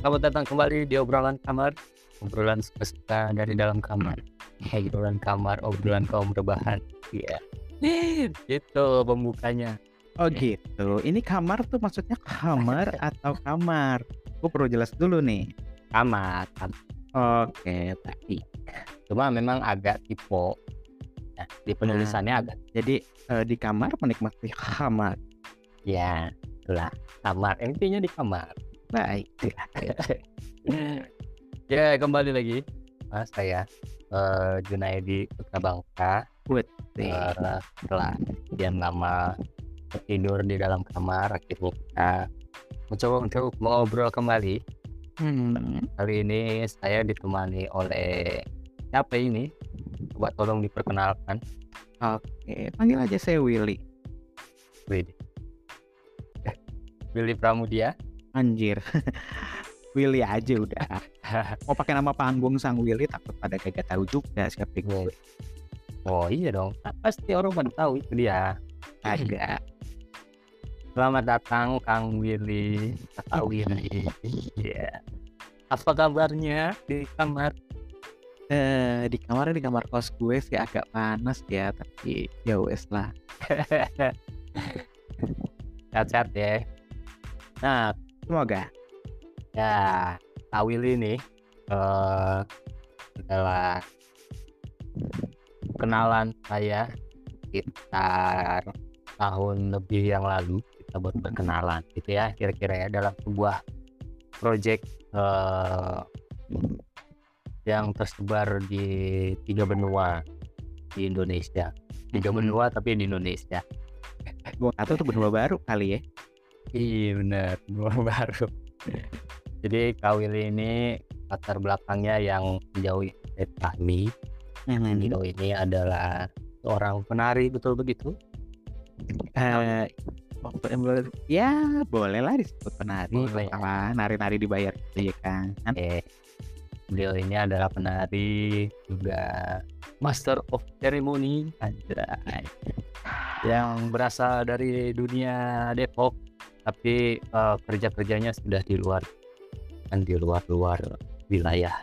Selamat datang kembali di obrolan kamar, obrolan suka-suka dari dalam kamar. Hey, obrolan kamar, obrolan kaum rebahan. Iya. Itu pembukanya. Oh gitu. Ini kamar tuh maksudnya kamar atau kamar? Gue perlu jelas dulu nih. Kamar. kam- Oke, baik. Cuma memang agak tipe. Nah, di penulisannya agak Jadi eh, di kamar menikmati kamar. ya, itulah kamar. Intinya di kamar. Baik. ya, kembali lagi. Mas saya eh, Junaidi Putra Bangka. Putih. Eh, setelah sekian lama tidur di dalam kamar akhirnya kita mencoba untuk mengobrol kembali Hmm. kali ini saya ditemani oleh siapa ini coba tolong diperkenalkan Oke, panggil aja saya Willy. Wih. Billy Pramudia Anjir. Willy aja udah. Mau pakai nama panggung sang Willy takut pada kagak tahu juga siapa gue. oh iya dong pasti orang pada tahu itu dia Agak. selamat datang Kang Willy Kak Willy Iya. apa kabarnya di kamar Eh, di kamar di kamar kos gue sih agak panas ya, tapi ya wes lah. sehat-sehat ya nah Semoga. Ya, Awil ini eh adalah kenalan saya sekitar tahun lebih yang lalu kita baru berkenalan gitu ya kira-kira ya dalam sebuah project eh, yang tersebar di tiga benua di Indonesia tiga Mhm. benua tapi di Indonesia tahu tuh benua baru kali ya. Iya benar, benua baru. Jadi Kawil ini latar belakangnya yang jauh dari kami. Beliau ini adalah seorang penari betul begitu? Eh, boleh- ya boleh lah disebut penari. Boleh nari-nari dibayar gitu ya kan? Kan Eh, beliau ini adalah penari juga master of ceremony anjay yang berasal dari dunia Depok tapi eh, kerja-kerjanya sudah di luar kan di luar-luar wilayah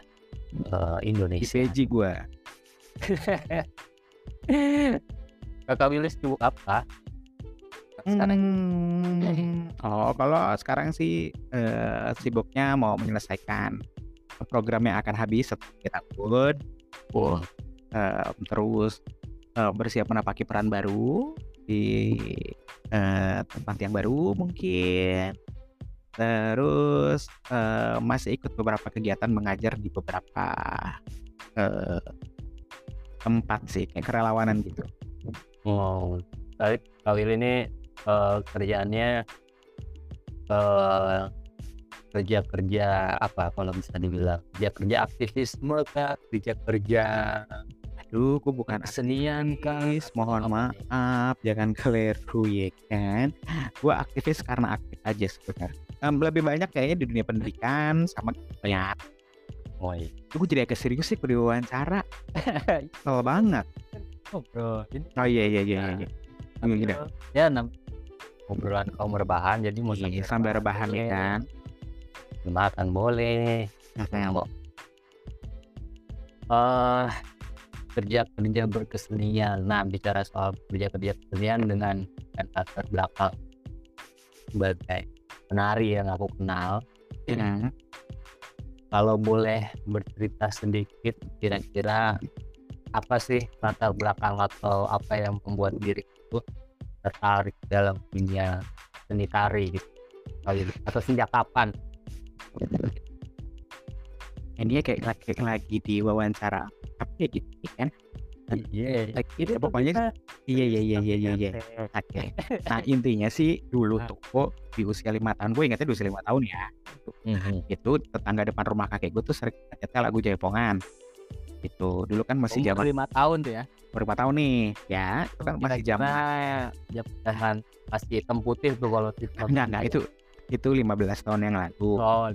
eh, di Indonesia. PJ gue. Kakak Willis sibuk apa? Sekarang Hmm, oh kalau sekarang sih eh, sibuknya mau menyelesaikan program yang akan habis setelah tahun. Wah, eh, terus eh, bersiap menapaki peran baru di eh, tempat yang baru mungkin. Terus eh, masih ikut beberapa kegiatan mengajar di beberapa eh, tempat sih kayak kerelawanan gitu. Wow. Tapi Will ini eh, kerjaannya eh, kerja-kerja apa kalau bisa dibilang? Kerja-kerja aktivisme kah? Kerja-kerja aduh gue bukan kesenian aktivis mohon maaf jangan keliru ya kan? Gue aktivis karena aktif aja sebenarnya. Em, lebih banyak kayaknya di dunia pendidikan sama ya oh iya. gue jadi agak serius sih kalau diwawancara Kesel banget. Oh bro ini oh iya iya iya iya. iya iya ya nam obrolan kaum rebahan jadi mau Iya, sambil rebahan ya kan? Makan boleh. Nah, kok eh kerja kerja berkesenian nah bicara soal kerja kerja kesenian dengan latar belakang sebagai penari yang aku kenal ya. kalau boleh bercerita sedikit kira-kira apa sih latar belakang atau apa yang membuat diri itu tertarik dalam dunia seni tari gitu ini. atau sejak kapan ini kayak lagi, kayak lagi di wawancara apa ya gitu kan? Iya. ya, pokoknya iya iya iya iya iya iya. Oke. Nah intinya sih dulu tuh kok di usia lima tahun gue ingatnya di usia lima tahun ya. Mhm. itu tetangga depan rumah kakek gue tuh sering nyetel lagu Jaipongan. Itu dulu kan masih Umur zaman lima tahun tuh ya? Berapa tahun nih. Ya itu kan masih zaman zaman masih hitam putih tuh kalau TikTok. enggak enggak. Itu itu 15 tahun yang lalu. Oh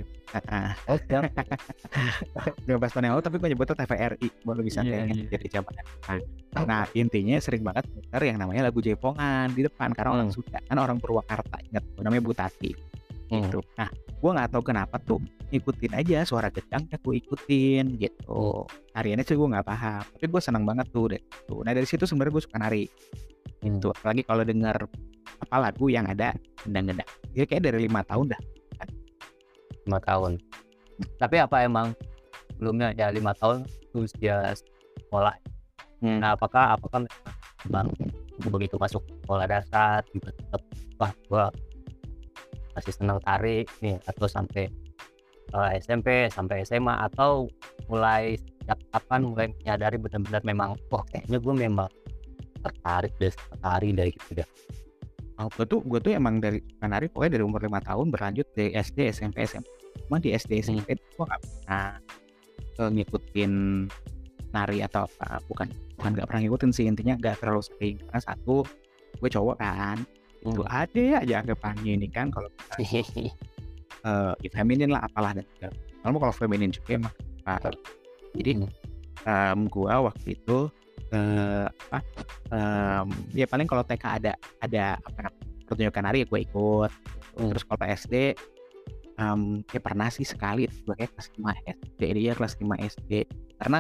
oh siap. 15 tahun yang lalu tapi gue nyebutnya TVRI baru bisa kayaknya iya. jadi zaman nah, nah intinya sering banget muter yang namanya lagu Jaipongan di depan karena orang Hmm. Sunda kan orang Purwakarta ingat namanya Bu Tati gitu. Nah gue nggak tahu kenapa tuh ngikutin aja suara gedangnya gue ikutin gitu. Tariannya sih gue nggak paham tapi gue senang banget tuh deh tuh. Nah dari situ sebenarnya gue suka nari Hmm. itu apalagi kalau denger apa lagu yang ada gendang-gendang ya kayak dari lima tahun dah. Lima tahun. Tapi apa emang sebelumnya? Ya lima tahun terus dia sekolah. Hmm. nah apakah apakah memang begitu masuk sekolah dasar juga tetap wah gua masih senang tari nih atau sampai eh, SMP sampai SMA atau mulai sejak kapan mulai menyadari benar-benar memang wah kayaknya gue memang tertarik deh tari dari gitu dah Oh, gue tuh gue tuh emang dari suka nari pokoknya dari umur lima tahun berlanjut dari SD SMP SMP cuma di SD SMP gue gak pernah eh, ngikutin nari atau apa. Bukan bukan gak pernah ngikutin sih. Intinya gak terlalu sering. Karena satu gue cowok kan. Itu ada aja anggapannya ini kan kalau eh ya feminin lah apalah dan kalau kalau feminin juga emang apa. jadi em, gua waktu itu eh apa em, ya paling kalau TK ada ada apa pertunjukan nari ya gue ikut. Hmm. terus kalau SD em, ya pernah sih sekali gue kayak kelas 5 SD ya kelas 5 SD karena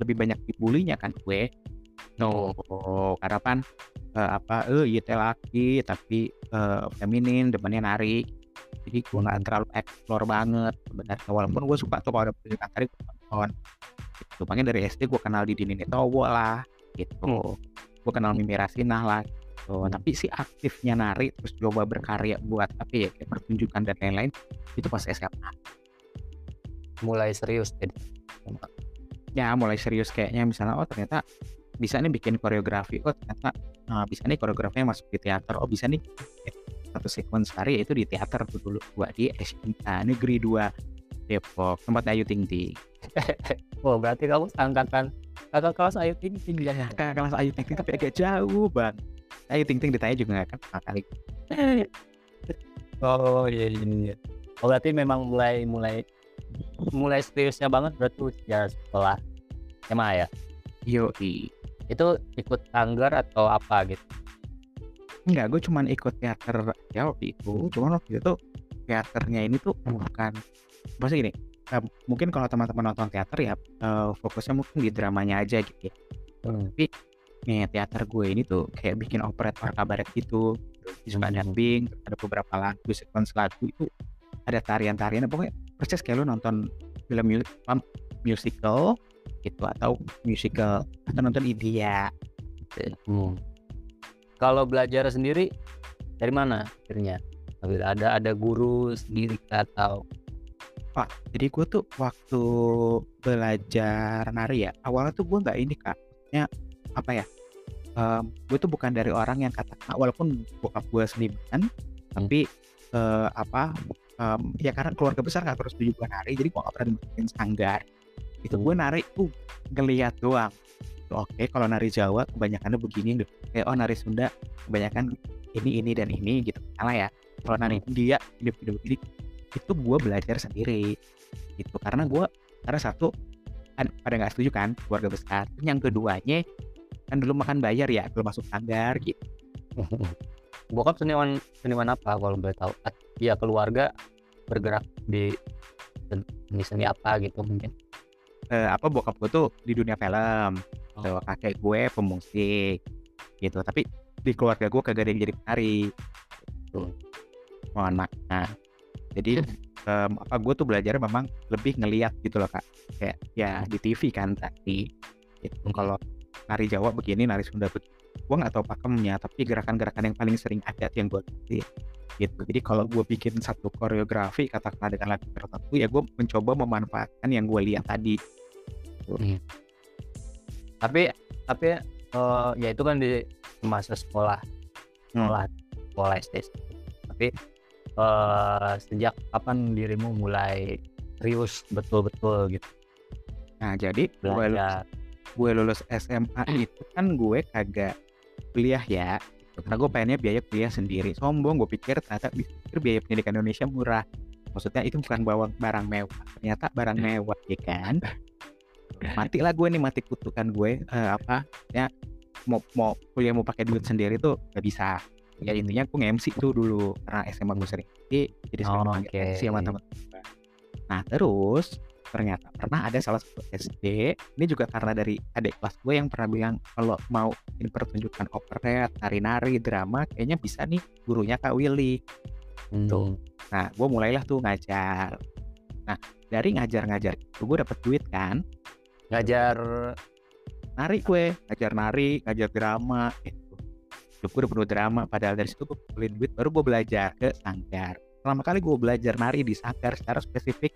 lebih banyak dibulinya kan gue. No karena kan eh, apa eh iya teh laki tapi eh, feminin depannya nari. Jadi gue nggak terlalu explore banget sebenarnya. Walaupun gue suka tuh kalau ada pertunjukan tari gue nonton. Gitu. Makanya dari SD gue kenal di Dini Towo lah gitu. Gue kenal Mimi Rasinah lah gitu. Hmm. tapi si aktifnya nari terus coba berkarya buat apa ya kayak pertunjukan dan lain-lain itu pas SMA mulai serius jadi? Ya mulai serius kayaknya. Misalnya oh ternyata bisa nih bikin koreografi. Oh ternyata nah, bisa nih koreografinya masuk di teater. Oh bisa nih satu sequence tari yaitu di teater tuh dulu gua di SMK Negeri 2 Depok tempat Ayu Ting Ting oh berarti kamu angkatan kakak kelas ayu tinggi tinggi ya kakak kelas Ayu Ting Ting tapi agak jauh bang Ayu Ting Ting ditanya juga nggak kan kali Oh iya iya iya. Oh berarti memang mulai mulai mulai seriusnya banget berarti ya setelah SMA ya. yoi Itu ikut sanggar atau apa gitu? Enggak, gue cuman ikut teater ya waktu itu. Cuman waktu itu teaternya ini tuh bukan maksudnya gini. eh, mungkin kalau teman-teman nonton teater ya eh, fokusnya mungkin di dramanya aja gitu ya. Hmm. Tapi nih teater gue ini tuh kayak bikin operator kabaret gitu. Suka Hmm. dubbing, ada beberapa lagu, sequence lagu itu ada tarian-tarian. Pokoknya persis kayak lu nonton film musical gitu atau musical atau nonton India. Hmm. Kalau belajar sendiri dari mana akhirnya? Ada ada guru sendiri atau Wah, jadi gue tuh waktu belajar nari ya, awalnya tuh gue nggak ini kak, maksudnya apa ya? gue tuh bukan dari orang yang kata walaupun bokap gue seniman, tapi eh, apa? em, ya karena keluarga besar nggak terus setuju gue nari, jadi gue nggak pernah dimasukin sanggar. Itu gue nari tuh ngeliat doang. Oke, kalau nari Jawa kebanyakannya begini, gitu. kayak oh nari Sunda kebanyakan ini ini dan ini gitu. Salah ya. Kalau nari India ini video ini itu gue belajar sendiri gitu. Karena gue karena satu kan pada nggak setuju kan keluarga besar. Yang keduanya kan dulu makan bayar ya belum masuk sanggar gitu. Bokap seniman seniman apa kalau boleh tahu? Ah, Iya keluarga bergerak di seni seni apa gitu mungkin. Eh, apa bokap gue tuh di dunia film. Tuh kakek gue pemusik gitu. Tapi di keluarga gue kagak ada yang jadi penari tuh mohon maaf nah jadi em, apa gue tuh belajar memang lebih ngeliat gitu loh kak. Kayak ya di TV kan tadi gitu. Kalau nari Jawa begini nari Sunda begini gue nggak tahu pakemnya tapi gerakan-gerakan yang paling sering ada tuh yang gue ngerti gitu. Jadi kalau gue bikin satu koreografi katakanlah dengan lagu tertentu ya gue mencoba memanfaatkan yang gue lihat tadi. Tapi tapi eh, ya itu kan di masa sekolah. Hmm. sekolah sekolah SD. Tapi eh, sejak kapan dirimu mulai serius? Betul-betul gitu. Nah jadi gue lulus, gue lulus SMA itu kan gue kagak kuliah ya gitu. karena gue pengennya biaya kuliah sendiri. Sombong gue pikir ternyata pikir biaya pendidikan Indonesia murah. Maksudnya itu bukan bawa barang mewah. Ternyata barang mewah ya kan? Mati lah gue nih mati kutukan gue eh, apa ya mau mau kuliah mau pakai duit sendiri tuh gak bisa ya intinya gue nge-MC tuh dulu karena SMA gue sering jadi jadi sering Oh, oke. MC sama temen gue. Nah terus ternyata pernah ada salah satu SD ini juga karena dari adik kelas gue yang pernah bilang kalau mau ini pertunjukan operet, tari-nari, drama kayaknya bisa nih gurunya Kak Willy. Hmm. Nah gue mulailah tuh ngajar. Nah dari ngajar-ngajar gue dapet duit kan. Ngajar Nari gue, ngajar nari, ngajar drama gitu. Hidup gue udah penuh drama padahal dari situ gue kumpulin duit baru gue belajar ke Sanggar. Pertama kali gue belajar nari di Sanggar secara spesifik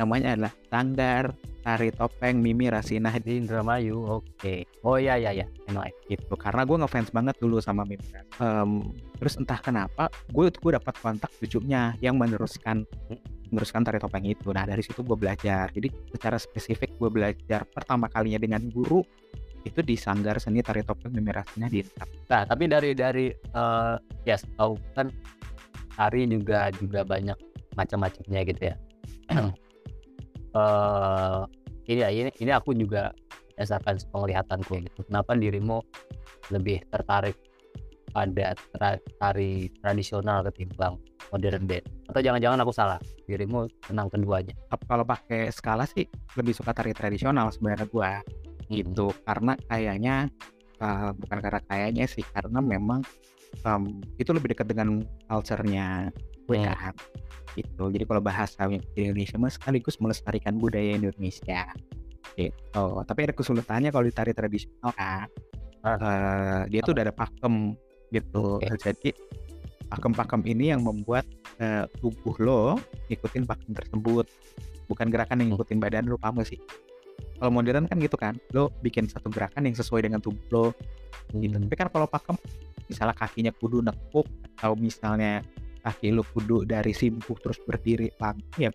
namanya adalah Sanggar Tari Topeng Mimi Rasinah di Indramayu. Oke. Oh iya iya iya. I gitu karena gue ngefans banget dulu sama Mimi Em, terus entah kenapa gue gue dapat kontak cucunya yang meneruskan meneruskan tari topeng itu nah dari situ gue belajar jadi secara spesifik gue belajar pertama kalinya dengan guru itu di sanggar seni tari topeng Mimi di. Nah, tapi dari dari eh ya tahu kan tari juga juga banyak macam-macamnya gitu ya. eh ini ya ini ini aku juga berdasarkan penglihatanku gitu. Kenapa dirimu lebih tertarik pada tra- tari tradisional ketimbang modern band? Atau jangan-jangan aku salah? Dirimu senang keduanya? Kalau pakai skala sih lebih suka tari tradisional sebenarnya gue gitu. Karena kayaknya uh, bukan karena kayaknya sih karena memang um, itu lebih dekat dengan culture-nya gue Hmm. kan gitu. Jadi kalau bahasa Indonesia mah sekaligus melestarikan budaya Indonesia gitu. Tapi ada kesulitannya kalau di tari tradisional kan. Ah. Eh, dia tuh udah ada pakem gitu. Oke. jadi pakem-pakem ini yang membuat eh, tubuh lo ngikutin pakem tersebut. Bukan gerakan yang Hmm. ngikutin badan lo paham gak sih kalau modern kan gitu kan lo bikin satu gerakan yang sesuai dengan tubuh lo gitu. Hmm. Tapi kan kalau pakem misalnya kakinya kudu nekuk atau misalnya kaki lu kudu dari simpuk terus berdiri lagi ya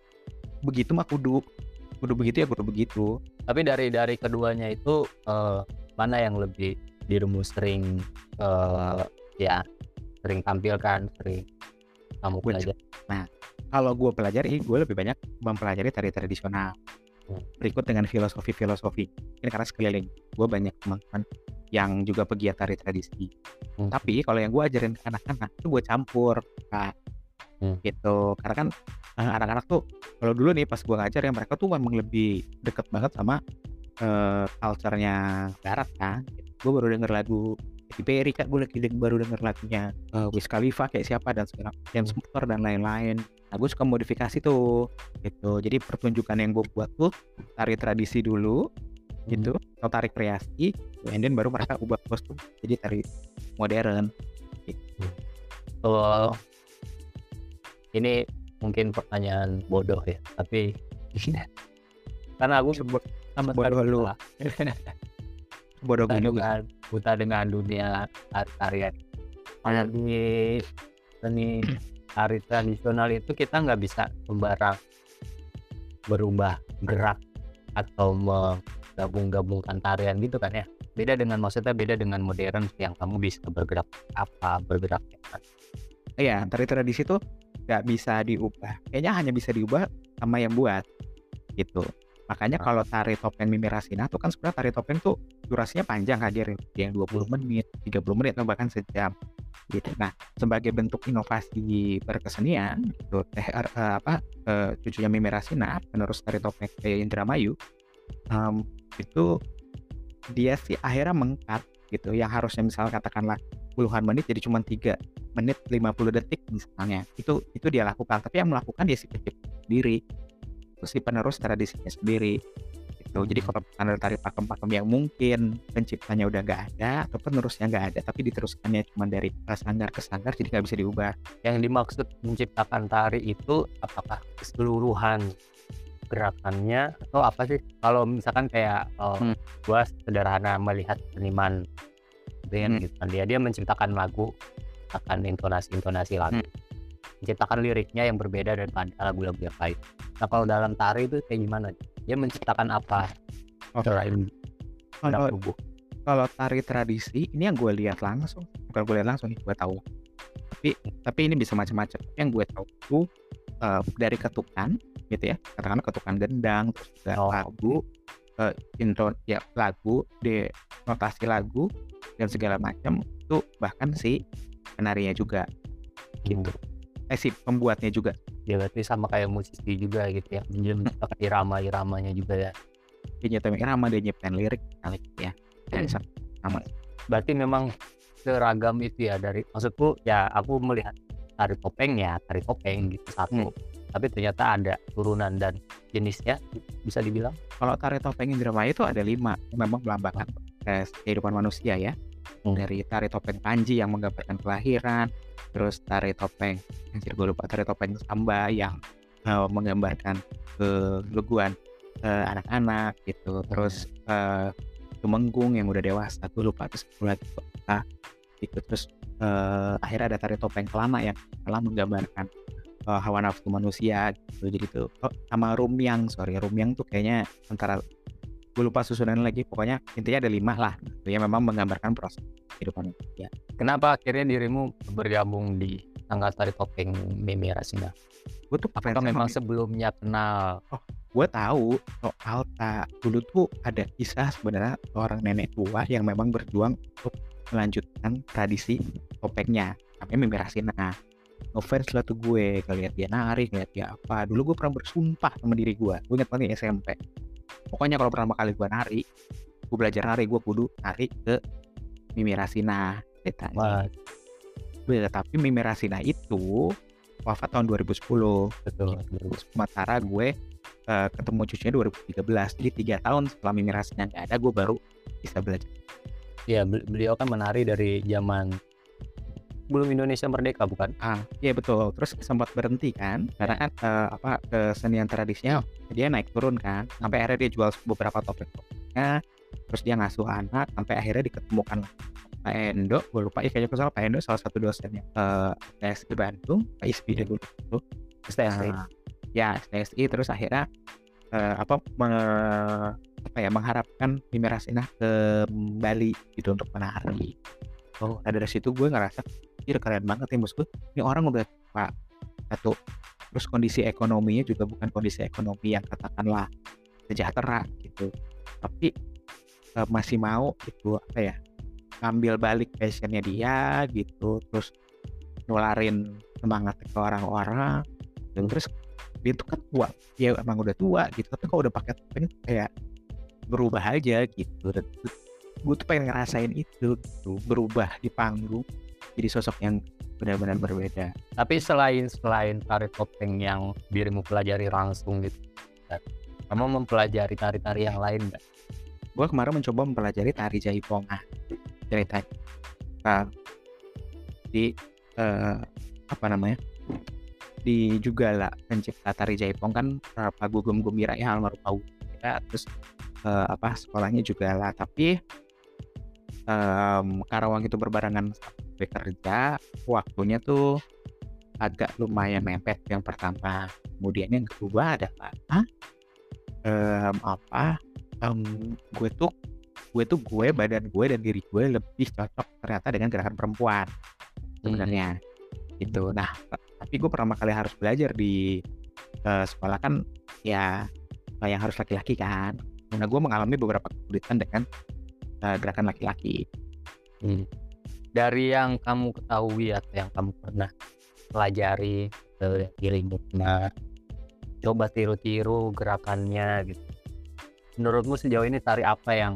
begitu mah kudu kudu begitu ya kudu begitu. Tapi dari dari keduanya itu eh, mana yang lebih dirimu sering eh, ya sering tampilkan, sering kamu Gue belajar? Kalau gue pelajari, gue lebih banyak mempelajari tari tradisional. Berikut dengan filosofi-filosofi. Ini karena sekeliling gue banyak teman-teman yang juga pegiat tari tradisi. Hmm. Tapi kalau yang gue ajarin ke anak-anak itu gue campur, Kak. Hmm. Gitu. Karena kan eh, anak-anak tuh kalau dulu nih pas gue ngajar ya mereka tuh memang lebih deket banget sama eh culture-nya barat kan. Gue baru denger lagu Kak. Gue lagi baru denger lagunya eh, Wiz Khalifa kayak siapa dan segala James Porter dan lain-lain. Nah gue suka modifikasi tuh gitu. Jadi pertunjukan yang gue buat tuh tari tradisi dulu gitu. Atau tarik kreasi and then baru mereka ubah kostum jadi tari modern Kalau ini mungkin pertanyaan bodoh ya, tapi karena aku Sebut- sama bodoh lu. bodoh gue dengan buta dengan dunia tar- tarian. Karena di seni tari tradisional itu kita nggak bisa sembarang berubah gerak atau menggabung-gabungkan tarian gitu kan ya. Beda dengan maksudnya beda dengan modern yang kamu bisa bergerak apa bergerak apa. Iya, tari tradisi tuh nggak bisa diubah. Kayaknya hanya bisa diubah sama yang buat gitu. Makanya Ah. kalau tari topeng Mimi Rasina tuh kan sebenarnya tari topeng tuh durasinya panjang hadir yang 20 menit, 30 menit atau bahkan sejam. Gitu. Nah, sebagai bentuk inovasi berkesenian gitu, teh eh, apa eh, cucunya Mimi Rasina penerus tari topeng kayak Indramayu em, itu dia sih akhirnya mengkat gitu yang harusnya misalnya katakanlah puluhan menit jadi cuma tiga menit 50 detik misalnya itu itu dia lakukan tapi yang melakukan dia si pencipta sendiri si penerus tradisinya sendiri gitu jadi kalau standar tari pakem-pakem yang mungkin penciptanya udah nggak ada atau penerusnya nggak ada tapi diteruskannya cuma dari sanggar ke sanggar jadi nggak bisa diubah Yang dimaksud menciptakan tari itu apakah keseluruhan gerakannya atau apa sih? Kalau misalkan kayak eh, Hmm. gua sederhana melihat seniman band Hmm. gitu kan dia dia menciptakan lagu akan intonasi-intonasi lagu. Hmm. Menciptakan liriknya yang berbeda daripada lagu-lagu yang lain. Nah, kalau dalam tari itu kayak gimana? Dia menciptakan apa? Selain gerak kalau tubuh? kalau tari tradisi ini yang gue lihat langsung. Bukan gue lihat langsung nih gue tahu. Tapi tapi ini bisa macam-macam. Yang gue tahu itu eh, dari ketukan gitu ya. Katakanlah ketukan gendang terus juga Oh. lagu eh, intro ya lagu de notasi lagu dan segala macam. Itu bahkan si penarinya juga gitu eh si pembuatnya juga Ya berarti sama kayak musisi juga gitu ya, dia menciptakan irama-iramanya juga ya. Dia nyiptain irama, dia nyiptain lirik kali ya. Dan Hmm. sama Berarti memang seragam itu ya dari maksudku ya aku melihat tari topeng ya tari topeng gitu satu. Tapi ternyata ada turunan dan jenisnya bisa dibilang. kalau tari topeng Indramayu itu ada lima memang melambangkan eh, kehidupan manusia ya Hmm. dari tari topeng Panji yang menggambarkan kelahiran terus tari topeng anjir gue lupa tari topeng Samba yang eh, menggambarkan keluguan eh, anak-anak gitu. Terus eh, Tumenggung yang udah dewasa gue lupa terus lagi apa gitu. Terus eh, akhirnya ada tari topeng Kelana yang telah menggambarkan eh, hawa nafsu manusia gitu. Jadi tuh oh, sama Rumyang sorry Rumyang tuh kayaknya antara gue lupa susunan lagi pokoknya intinya ada lima lah itu yang memang menggambarkan proses kehidupan. Manusia Kenapa akhirnya dirimu bergabung di tangga tari topeng Mimi Rasina? gue tuh Apakah fans memang sebelumnya kenal? gue tahu soal tak dulu tuh ada kisah sebenarnya orang nenek tua yang memang berjuang untuk melanjutkan tradisi topengnya namanya Mimi Rasina ngefans lah tuh gue ngeliat dia nari ngeliat dia apa. Dulu gue pernah bersumpah sama diri gue gue inget banget di SMP pokoknya kalau pertama kali gue nari gue belajar nari gue kudu nari ke Mimi Rasina ceritanya Bel, tapi Mimi Rasina itu wafat tahun 2010 betul. sementara gue eh, ketemu cucunya 2013 jadi tiga tahun setelah Mimi Rasina nggak ada gue baru bisa belajar. Ya, bel- beliau kan menari dari zaman belum Indonesia merdeka bukan? ah iya betul. Terus sempat berhenti kan? Karena kan eh, apa kesenian tradisinya dia naik turun kan? Sampai akhirnya dia jual beberapa topeng-topengnya terus dia ngasuh anak sampai akhirnya diketemukan Pak Endo. Gue lupa ya kayaknya kalau Pak Endo salah satu dosennya eh TSI Bandung Pak Isbi dulu. Itu STSI. Nah, ya STSI terus akhirnya eh, apa me- apa ya mengharapkan Mimi ke Bali gitu untuk menari. Oh, nah dari situ gue ngerasa, ini keren banget ya bosku. Ini orang udah tua satu, terus kondisi ekonominya juga bukan kondisi ekonomi yang katakanlah sejahtera gitu, tapi eh, masih mau gitu apa ya ngambil balik passionnya dia gitu, terus nularin semangat ke orang-orang. Dan terus dia tuh kan tua ya emang udah tua gitu. Tapi kok udah pakai topeng kayak berubah aja gitu. Dan gue tuh pengen ngerasain itu gitu. Berubah di panggung jadi sosok yang benar-benar berbeda. Tapi selain selain tari topeng yang dirimu pelajari langsung gitu, kamu mempelajari tari-tari yang lain nggak? gue kemarin mencoba mempelajari tari jaipongan ceritanya nah, di eh, apa namanya? Di juga lah pencipta tari jaipong. Kan Pak Gugum Gumira ya almarhum Pak terus eh, apa sekolahnya juga lah. Tapi em, Karawang itu berbarengan sama gue kerja waktunya tuh agak lumayan mepet yang pertama. Kemudian yang kedua adalah ah, em, apa? Em, gue tuh gue tuh gue badan gue dan diri gue lebih cocok ternyata dengan gerakan perempuan. Sebenarnya. Gitu. Nah tapi gue pertama kali harus belajar di eh, sekolah kan ya eh, yang harus laki-laki kan. Nah gue mengalami beberapa kesulitan dengan eh, gerakan laki-laki. Hmm. Dari yang kamu ketahui atau yang kamu pernah pelajari, yang dirimu pernah coba tiru-tiru gerakannya gitu. Menurutmu sejauh ini tari apa yang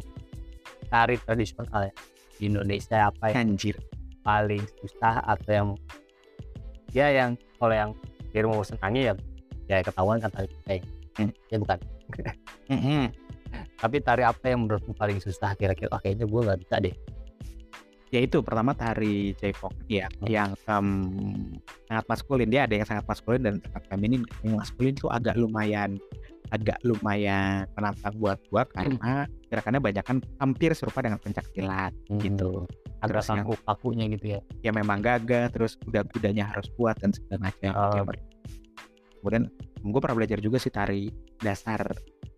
tari tradisional ya di Indonesia apa yang anjir paling susah atau yang ya yang kalau yang dirimu senangi ya ya ketahuan kan tari Hmm. ya bukan Mm-mm. tapi tari apa yang menurutmu paling susah kira-kira oh, kayaknya gue nggak bisa deh ya itu pertama tari jaipong ya yang em, sangat maskulin. Dia ada yang sangat maskulin dan sangat feminin yang maskulin itu agak lumayan agak lumayan menantang buat gua karena gerakannya banyak kan hampir serupa dengan pencak silat gitu. Terus gerakan kakunya gitu ya? Ya memang gagah terus kuda-kudanya harus kuat dan segala macam. Oh, Ya, kemudian gue pernah belajar juga sih tari dasar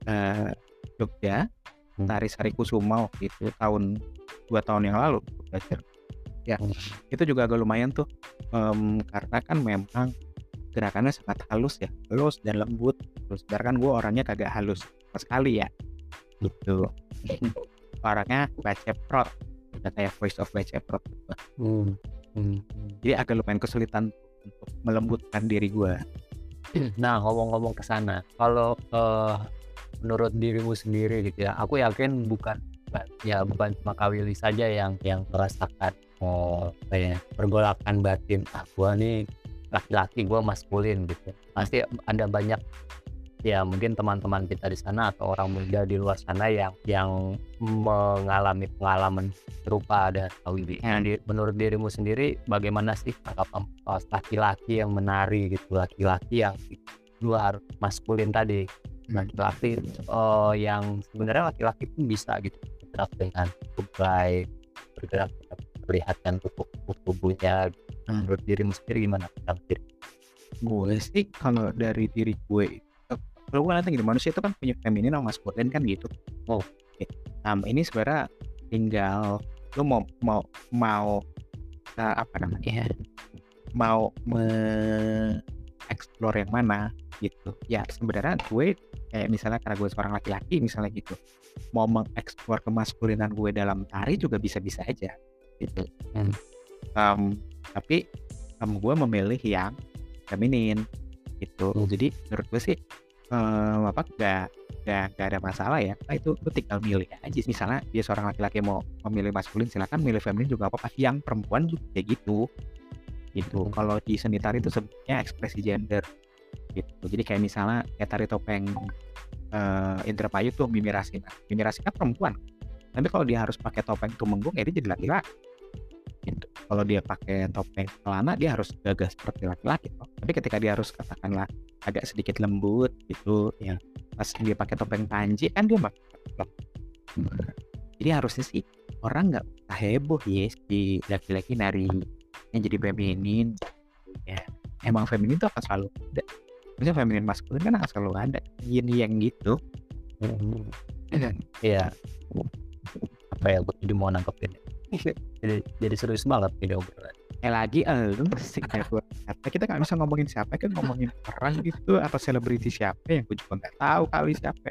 eh, Jogja. Hmm. Tari Sari Kusuma waktu itu tahun dua tahun yang lalu belajar. Ya Hmm. itu juga agak lumayan tuh em, karena kan memang gerakannya sangat halus ya halus dan lembut. Terus sedangkan gue orangnya kagak halus sama sekali ya gitu. Orangnya baceprot udah kayak voice of baceprot Hmm. Hmm. jadi agak lumayan kesulitan untuk melembutkan diri gue Nah, ngomong-ngomong ke sana, kalau, eee, menurut dirimu sendiri gitu ya, aku yakin bukan ya bukan cuma Kak Willy saja yang yang merasakan, oh, ya, pergolakan batin, "Ah, gua nih laki-laki, gua maskulin," gitu. Pasti ada banyak ya mungkin teman-teman kita di sana atau orang muda di luar sana yang yang mengalami pengalaman serupa ada Kak Willy. Nah, di menurut dirimu sendiri bagaimana sih laki-laki yang menari gitu, laki-laki yang luar maskulin tadi? Laki-laki, eee, yang sebenarnya laki-laki pun bisa gitu bergerak dengan supply, bergerak memperlihatkan tubuh tubuhnya. Hmm. Menurut dirimu sendiri gimana tentang diri? Gue sih kalau dari diri gue kalau gue ngeliatnya gini, manusia itu kan punya feminin sama maskulin kan gitu. Oh. Nah, ini sebenarnya tinggal lu mau mau mau eee, apa namanya ya, mau me-explore yang mana gitu. Ya sebenarnya gue kayak misalnya karena gue seorang laki-laki misalnya gitu, mau mengeksplor kemaskulinan gue dalam tari juga bisa-bisa aja gitu. Hmm. Mmm, tapi, mmm, gue memilih yang feminin gitu. Hmm. Jadi menurut gue sih, eee, apa, nggak nggak nggak ada masalah ya, nah itu lu tinggal milih aja. Misalnya dia seorang laki-laki mau memilih maskulin silakan, milih feminin juga apa-apa. Yang perempuan juga kayak gitu, gitu. Hmm. Kalau di seni tari itu sebenarnya ekspresi gender gitu. Jadi kayak misalnya kayak tari topeng, eee, Indramayu tuh Mimi Rasina. Mimi Rasina perempuan, tapi kalau dia harus pakai topeng tumenggung ya dia jadi laki-laki. Gitu. Kalau dia pakai topeng celana dia harus gagah seperti laki-laki toh. Tapi ketika dia harus katakanlah agak sedikit lembut gitu ya, pas dia pakai topeng panji kan dia pakai Jadi harusnya sih orang nggak heboh ya si laki-laki narinya jadi feminin ya. Emang feminin tuh akan selalu ada. Maksudnya feminin maskulin kan selalu ada, yin yang gitu. Mhm. Iya. Apa ya, gue jadi mau nanggepin. Jadi jadi serius banget ini obrolan. Eh lagi elu sih kayak gue kata kita nggak bisa ngomongin siapa kan ngomongin orang gitu atau selebriti siapa yang gue juga nggak tahu kali siapa.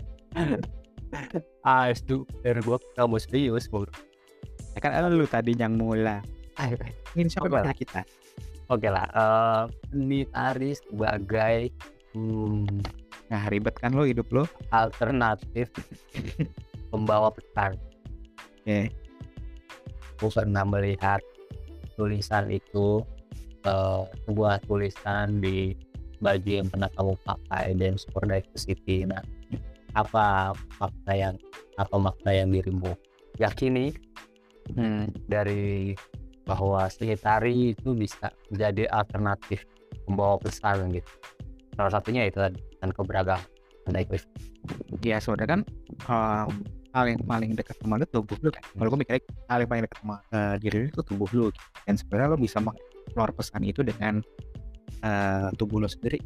Ah, itu dari gua kamu serius, Bro. Ya kan elu tadi yang mulai. Ayo, ini siapa kita? Oke lah, eee, ini tari sebagai, mmm, Nah ribet kan lo hidup lo. alternatif pembawa pesan. Oke. Aku pernah melihat tulisan itu, eee, sebuah tulisan di baju yang pernah kamu pakai Dance for Diversity. Nah, apa makna yang apa makna yang dirimu yakini Hmm. dari bahwa seni tari itu bisa menjadi alternatif pembawa pesan gitu. Salah satunya itu tadi, dan keberagaman dan equif Ya sebenarnya kan em, hal yang paling dekat sama lu tubuh lu kan. Kalau gue mikirnya hal yang paling dekat sama eh, diri lu itu tubuh lu. Dan sebenarnya lo bisa mengeksplor pesan itu dengan eh, tubuh lo sendiri.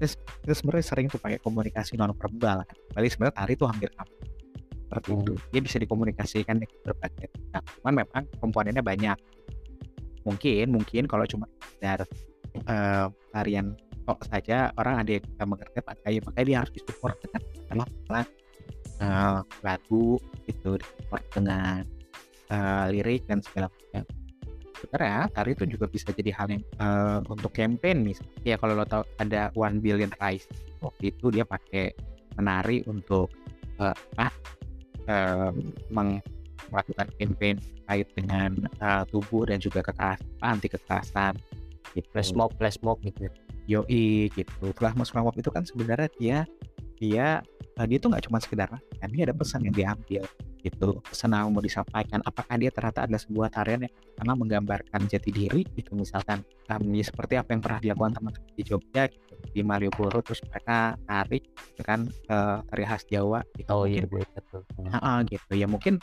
Terus sebenarnya sering tuh pakai komunikasi non verbal kan. Kali sebenarnya tari tuh hampir sama. Seperti Hmm. itu. Dia bisa dikomunikasikan dengan berbagai. Nah, cuman memang komponennya banyak. Mungkin mungkin kalau cuma dari eh, tarian kok saja orang ada yang bisa mengerti pakai makanya dia harus disupport dengan katakanlah eh, lagu gitu disupport dengan eh, lirik dan segala macam sebenarnya tari itu juga bisa jadi hal yang eh, untuk campaign misalnya ya kalau lo tahu ada One Billion Rise waktu itu dia pakai menari untuk eh, apa eh, meng- melakukan campaign terkait dengan eh, tubuh dan juga kekerasan anti kekerasan gitu. flash mob flash mob gitu. Yoi gitu. Flash mob itu kan sebenarnya dia dia eh, dia tuh nggak cuma sekedar kan dia ada pesan yang diambil gitu pesan yang mau disampaikan apakah dia ternyata ada sebuah tarian yang karena menggambarkan jati diri gitu misalkan kami seperti apa yang pernah dilakukan teman-teman di Jogja gitu, di Malioboro terus mereka tarik gitu kan eh, tari khas Jawa gitu. Oh iya, gue betul. Heeh, gitu ya mungkin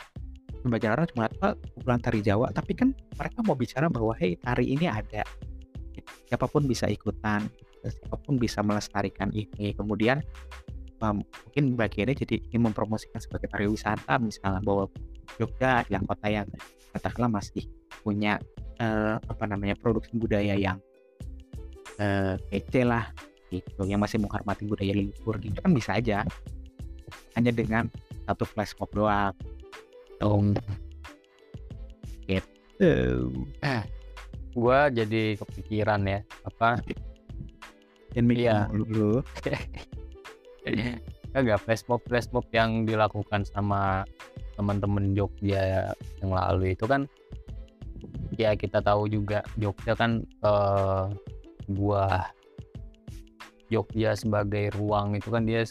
sebagian orang cuma apa kumpulan tari Jawa tapi kan mereka mau bicara bahwa hey tari ini ada Gitu. Siapa pun bisa ikutan gitu. siapa pun bisa melestarikan ini. Kemudian mungkin bagiannya jadi ingin mempromosikan sebagai pariwisata misalnya bahwa Jogja adalah kota yang katakanlah masih punya eh, apa namanya produksi budaya yang eh, kece lah gitu. Yang masih menghormati budaya leluhur gitu. Kan bisa aja. Hanya dengan satu flash mob doang. Dong. Gitu. Gua jadi kepikiran ya, apa mikir Iya. mulu. Kagak flash mob flash mob yang dilakukan sama teman-teman Jogja yang lalu itu kan ya kita tahu juga Jogja kan eh, buah Jogja sebagai ruang itu kan dia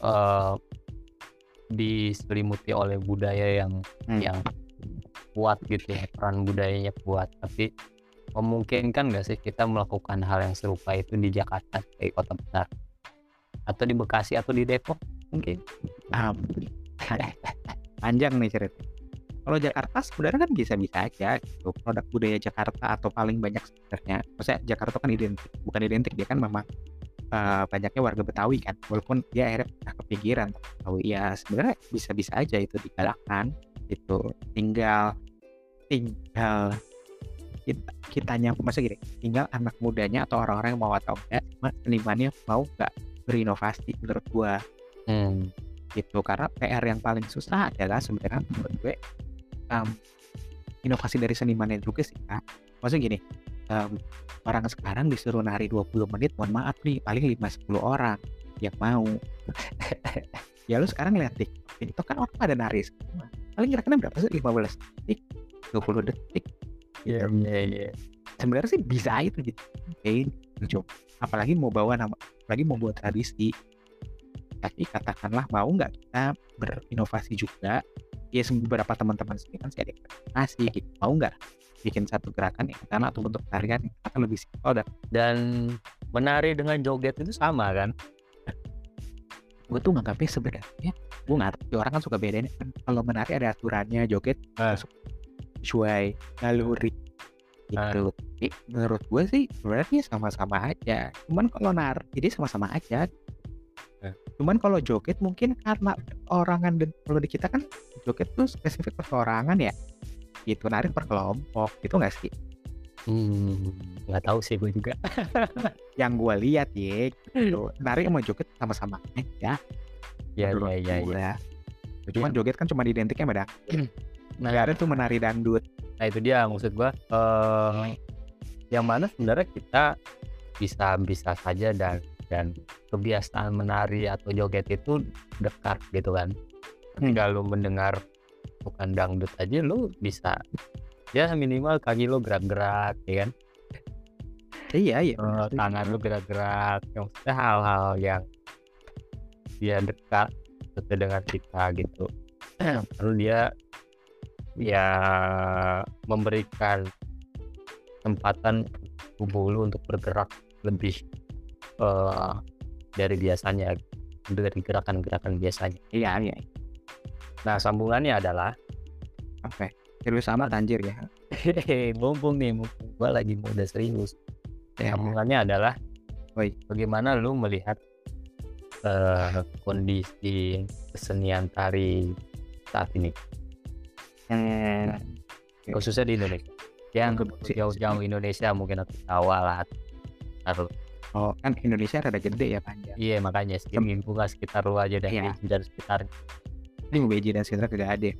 eh, diselimuti oleh budaya yang Hmm. yang kuat gitu ya peran budayanya kuat tapi memungkinkan nggak sih kita melakukan hal yang serupa itu di Jakarta sebagai kota besar atau di Bekasi atau di Depok mungkin Ah, panjang nih cerita. Kalau Jakarta sebenarnya kan bisa-bisa aja gitu. Produk budaya Jakarta atau paling banyak sebenarnya. Maksudnya Jakarta kan identik, bukan identik dia kan memang eh, banyaknya warga Betawi kan. Walaupun dia akhirnya kepikiran Betawi ya sebenarnya bisa-bisa aja itu digalakkan itu. Tinggal tinggal kita, kitanya maksudnya gini, tinggal anak mudanya atau orang-orang yang mau atau enggak, cuma senimannya mau nggak berinovasi menurut gua. Hmm. gitu karena PR yang paling susah adalah sebenarnya menurut gue em, inovasi dari senimannya juga sih kak. Maksudnya gini em, orang sekarang disuruh nari 20 menit mohon maaf nih paling 5-10 orang yang mau. Ya lu sekarang lihat TikTok TikTok kan orang pada nari semua. Paling kira-kira berapa sih 15 detik 20 detik Iya, iya, iya. sebenarnya sih bisa itu gitu. Oke lucu apalagi mau bawa nama apalagi mau buat tradisi. Tapi katakanlah mau nggak kita berinovasi juga ya beberapa teman-teman sini kan saya ada inovasi gitu. Mau nggak bikin satu gerakan yang karena atau bentuk tarian yang akan lebih simpel dan dan menari dengan joget itu sama kan? Gue tuh nganggapnya sebenarnya gue ngerti orang kan suka bedain kan. Kalau menari ada aturannya joget Ah. Sesuai naluri. Gitu. Tapi menurut gue sih sebenarnya sama-sama aja. Cuman kalau nari jadi sama-sama aja. Ah. cuman kalau joget mungkin karena orangan dan kalau di kita kan joget tuh spesifik perseorangan ya. Gitu nari per kelompok gitu nggak sih? Hmm nggak tahu sih gue juga. Yang gue lihat ya gitu. nari sama joget sama-sama aja. Ya menurut ya ya, ya. gua. Cuman joget kan cuma identiknya sama ada tuh menari dangdut. nah itu dia maksud gua eh yang mana sebenarnya kita bisa bisa saja dan dan kebiasaan menari atau joget itu dekat gitu kan. Ketika lu mendengar bukan dangdut aja lu bisa ya minimal kaki lu gerak-gerak ya kan? Iya iya. Eh, tangan lu gerak-gerak yang maksudnya hal-hal yang dia dekat dengan kita gitu. Lalu dia ya memberikan kesempatan tubuh lu untuk bergerak lebih eh, dari biasanya dari gerakan-gerakan biasanya Iya iya. nah sambungannya adalah Oke. Serius amat anjir ya. hehehe mumpung nih mumpung gua lagi muda serius Ya. sambungannya adalah Woi. bagaimana lu melihat eh, kondisi kesenian tari saat ini Eh, khususnya di Indonesia yang jauh-jauh Indonesia mungkin atau Jawa lah atau oh kan Indonesia rada gede ya panjang. iya makanya sekitar buka sekitar lu aja deh Iya. dan sekitar Ini UBJ dan sekitar kagak ada.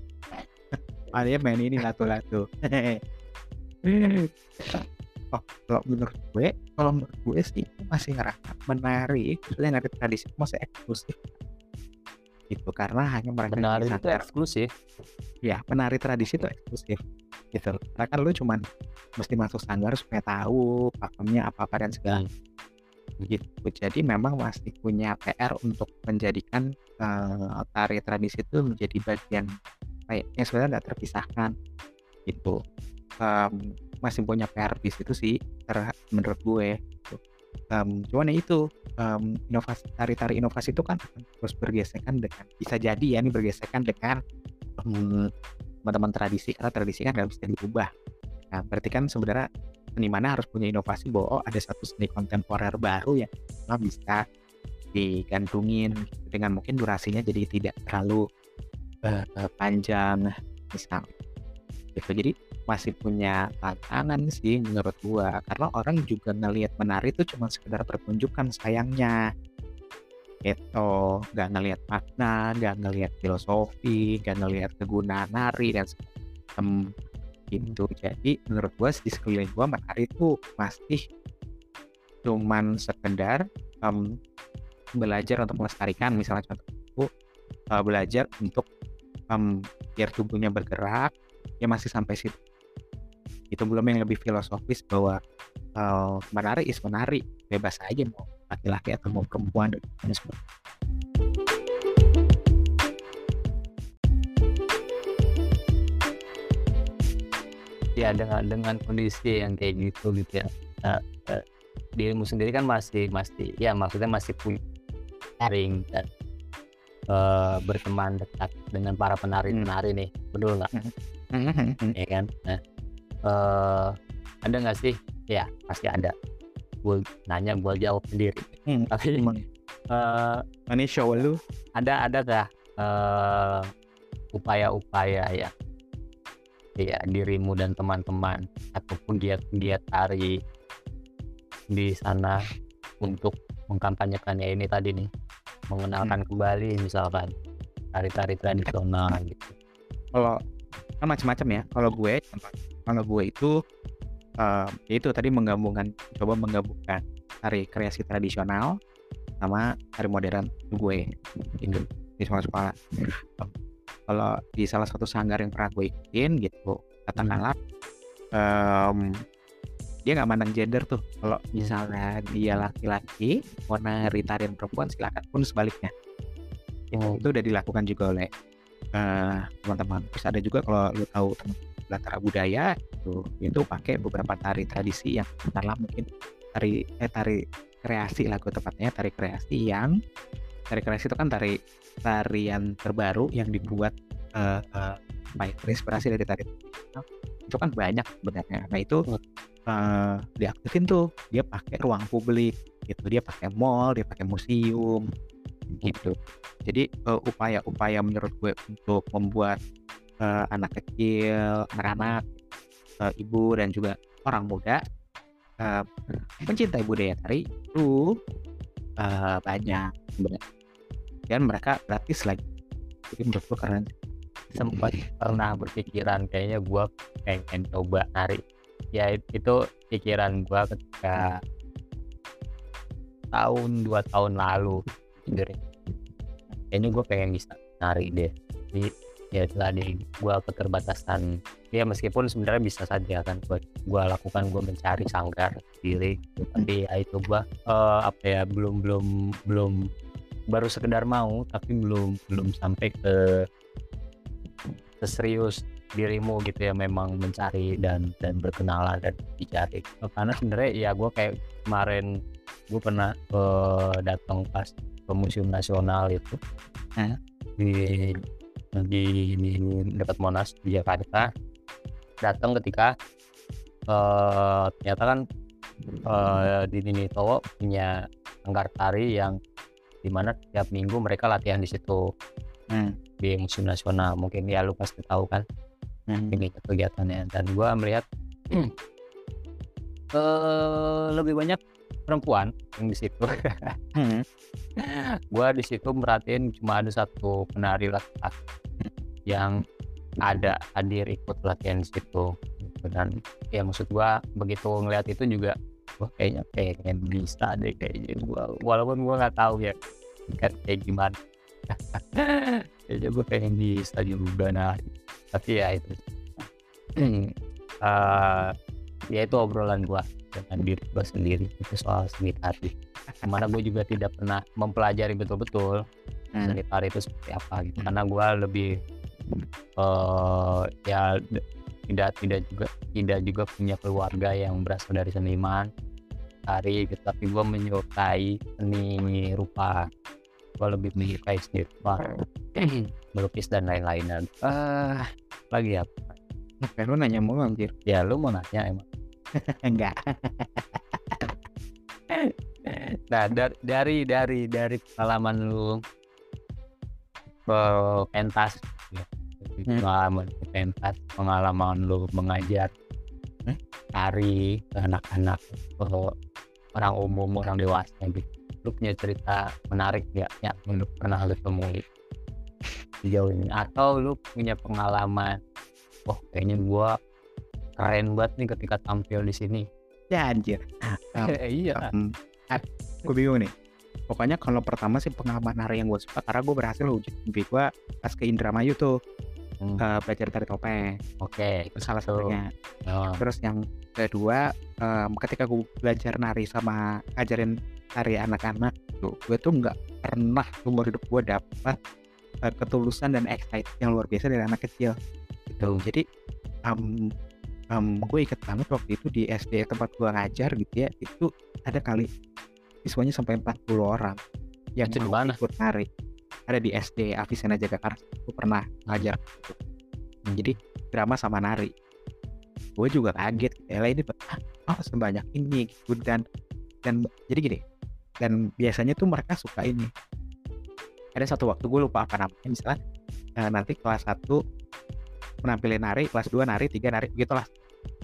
Ada main ini lato-lato. oh, kalau menurut gue, kalau menurut gue sih masih ngerasa menari, maksudnya nari tradisi masih eksklusif. Gitu karena hanya mereka yang menari itu eksklusif. Ya penari tradisi itu eksklusif gitu. Karena kan lu cuman mesti masuk sanggar supaya tahu pakemnya apa apa dan segala. Gitu. Jadi memang masih punya PR untuk menjadikan eh, tari tradisi itu menjadi bagian kayak yang sebenarnya nggak terpisahkan gitu. Em, masih punya PR di situ sih menurut gue gitu. Em, cuman ya itu em, inovasi tari-tari inovasi itu kan terus bergesekan dengan bisa jadi ya ini bergesekan dengan em, teman-teman tradisi karena tradisi kan nggak bisa diubah. Nah berarti kan sebenarnya senimannya harus punya inovasi bahwa oh, ada satu seni kontemporer baru yang memang bisa digantungin dengan mungkin durasinya jadi tidak terlalu eh, panjang misal gitu. Jadi masih punya tantangan sih menurut gua. Karena orang juga ngelihat menari itu cuma sekedar pertunjukan sayangnya. Gitu. Nggak ngelihat makna nggak ngelihat filosofi nggak ngelihat kegunaan nari dan macam gitu. Jadi menurut gua di sekeliling gua menari itu masih cuman sekedar em, belajar untuk melestarikan. Misalnya contoh eh, belajar untuk em, biar tubuhnya bergerak ya masih sampai situ itu belum yang lebih filosofis bahwa eh, menari is menari bebas aja mau laki-laki atau mau perempuan dan sebagainya. ya dengan dengan kondisi yang kayak gitu gitu ya nah, eh, dirimu sendiri kan masih masih ya maksudnya masih punya sharing dan eh, berteman dekat dengan para penari-penari nih. Betul nggak? Ya kan? Nah eh, ada nggak sih? Ya pasti ada. Gue nanya gue jawab sendiri. Hmm, tapi gimana? eh, Ini show lu? ada ada nggak eh, upaya-upaya ya? Ya dirimu dan teman-teman ataupun giat-giat tari di sana untuk mengkampanyekannya ini tadi nih mengenalkan kembali misalkan tari-tari tradisional gitu. Kalau kan macam-macam ya. Kalau gue kalau gue itu eh, ya itu tadi menggabungkan coba menggabungkan tari kreasi tradisional sama tari modern gue gitu. Di sekolah sekolah. Kalau di salah satu sanggar yang pernah gue ikutin gitu katakanlah em, dia nggak mandang gender tuh. Kalau misalnya dia laki-laki mau nari tarian perempuan silakan. Pun sebaliknya. Yang itu udah dilakukan juga oleh eh, teman-teman. Terus ada juga kalau lu tahu latar budaya itu itu pakai beberapa tari tradisi yang katakanlah mungkin tari eh tari kreasi lah gue tepatnya tari kreasi yang tari kreasi itu kan tari tarian terbaru yang dibuat eh, eh, apa ya, terinspirasi dari tari itu kan banyak sebenarnya. Nah itu eh, diaktifin tuh dia pakai ruang publik gitu dia pakai mall dia pakai museum gitu. Jadi eh, upaya-upaya menurut gue untuk membuat eh, anak kecil anak-anak eh, ibu dan juga orang muda eh, mencintai budaya tari itu eh, banyak dan mereka gratis lagi. Jadi menurut gue keren. Sempat pernah berpikiran kayaknya gua pengen coba nari ya it- itu pikiran gua ketika tahun dua tahun lalu sebenarnya kayaknya gue pengen bisa nari deh. Jadi ya tadi gua keterbatasan. Ya meskipun sebenarnya bisa saja kan buat gua lakukan gua mencari sanggar sendiri. Tapi ya itu gua eh, apa ya belum belum belum baru sekedar mau tapi belum belum sampai ke seserius dirimu gitu ya memang mencari dan dan berkenalan dan dicari. Karena sebenarnya ya gue kayak kemarin gue pernah eh, datang pas ke museum nasional itu. Hah? di di, di dekat Monas di Jakarta. Datang ketika eh, ternyata kan eh, di Nini Towo punya sanggar tari yang di mana tiap minggu mereka latihan di situ. Hmm. di museum nasional mungkin ya lu pasti tahu kan Hmm. ini kegiatannya. Dan gua melihat eh lebih banyak perempuan yang di situ. Hmm. gua di situ merhatiin cuma ada satu penari laki-laki yang ada hadir ikut latihan di situ. Dan ya maksud gua begitu ngeliat itu juga wah kayaknya pengen bisa deh kayaknya. Gua walaupun gua nggak tahu ya kan kayak gimana. Kayaknya gua pengen bisa juga nah tapi ya itu. Eh ya itu obrolan gua dengan diri gua sendiri itu soal seni tari. Di mana gue juga tidak pernah mempelajari betul-betul Hmm. seni tari itu seperti apa gitu. Karena gue lebih eh ya tidak tidak juga tidak juga punya keluarga yang berasal dari seniman tari gitu. Tapi gue menyukai seni rupa. Gue lebih menyukai seni rupa melukis dan lain-lain eh lagi ya lu nanya mulu anjir. ya lu mau nanya emang Enggak. nah dar- dari dari dari pengalaman lu eh, pentas ya. Dari Hmm. pengalaman lu pentas pengalaman lu mengajar Hmm? tari ke anak-anak ke orang umum orang dewasa gitu lu punya cerita menarik nggak yang lu pernah lu temui sejauh ini. Atau lu punya pengalaman wah kayaknya gua keren banget nih ketika tampil di sini. Ya anjir. iya. gue bingung nih. pokoknya kalau pertama sih pengalaman nari yang gue suka karena gue berhasil wujud mimpi gue pas ke Indramayu tuh Hmm. eh, belajar tari topeng. Oke, itu salah satunya. Oh, terus yang kedua em, ketika gue belajar nari sama ngajarin tari anak-anak tuh gue tuh nggak pernah umur hidup gue dapat eh, ketulusan dan excited yang luar biasa dari anak kecil gitu. Jadi em, em, gue inget banget waktu itu di SD tempat gue ngajar gitu ya itu ada kali siswanya sampai 40 orang yang Itu mau ikut nari ada di SD Avicenna Jagakarsa gue pernah ngajar gitu. Hmm, jadi drama sama nari. Gue juga kaget lah ini oh sebanyak ini? Gitu dan dan jadi gini dan biasanya tuh mereka suka ini ada satu waktu gue lupa apa namanya misalnya eh, nanti kelas 1 menampilin nari kelas 2 nari tiga nari begitulah.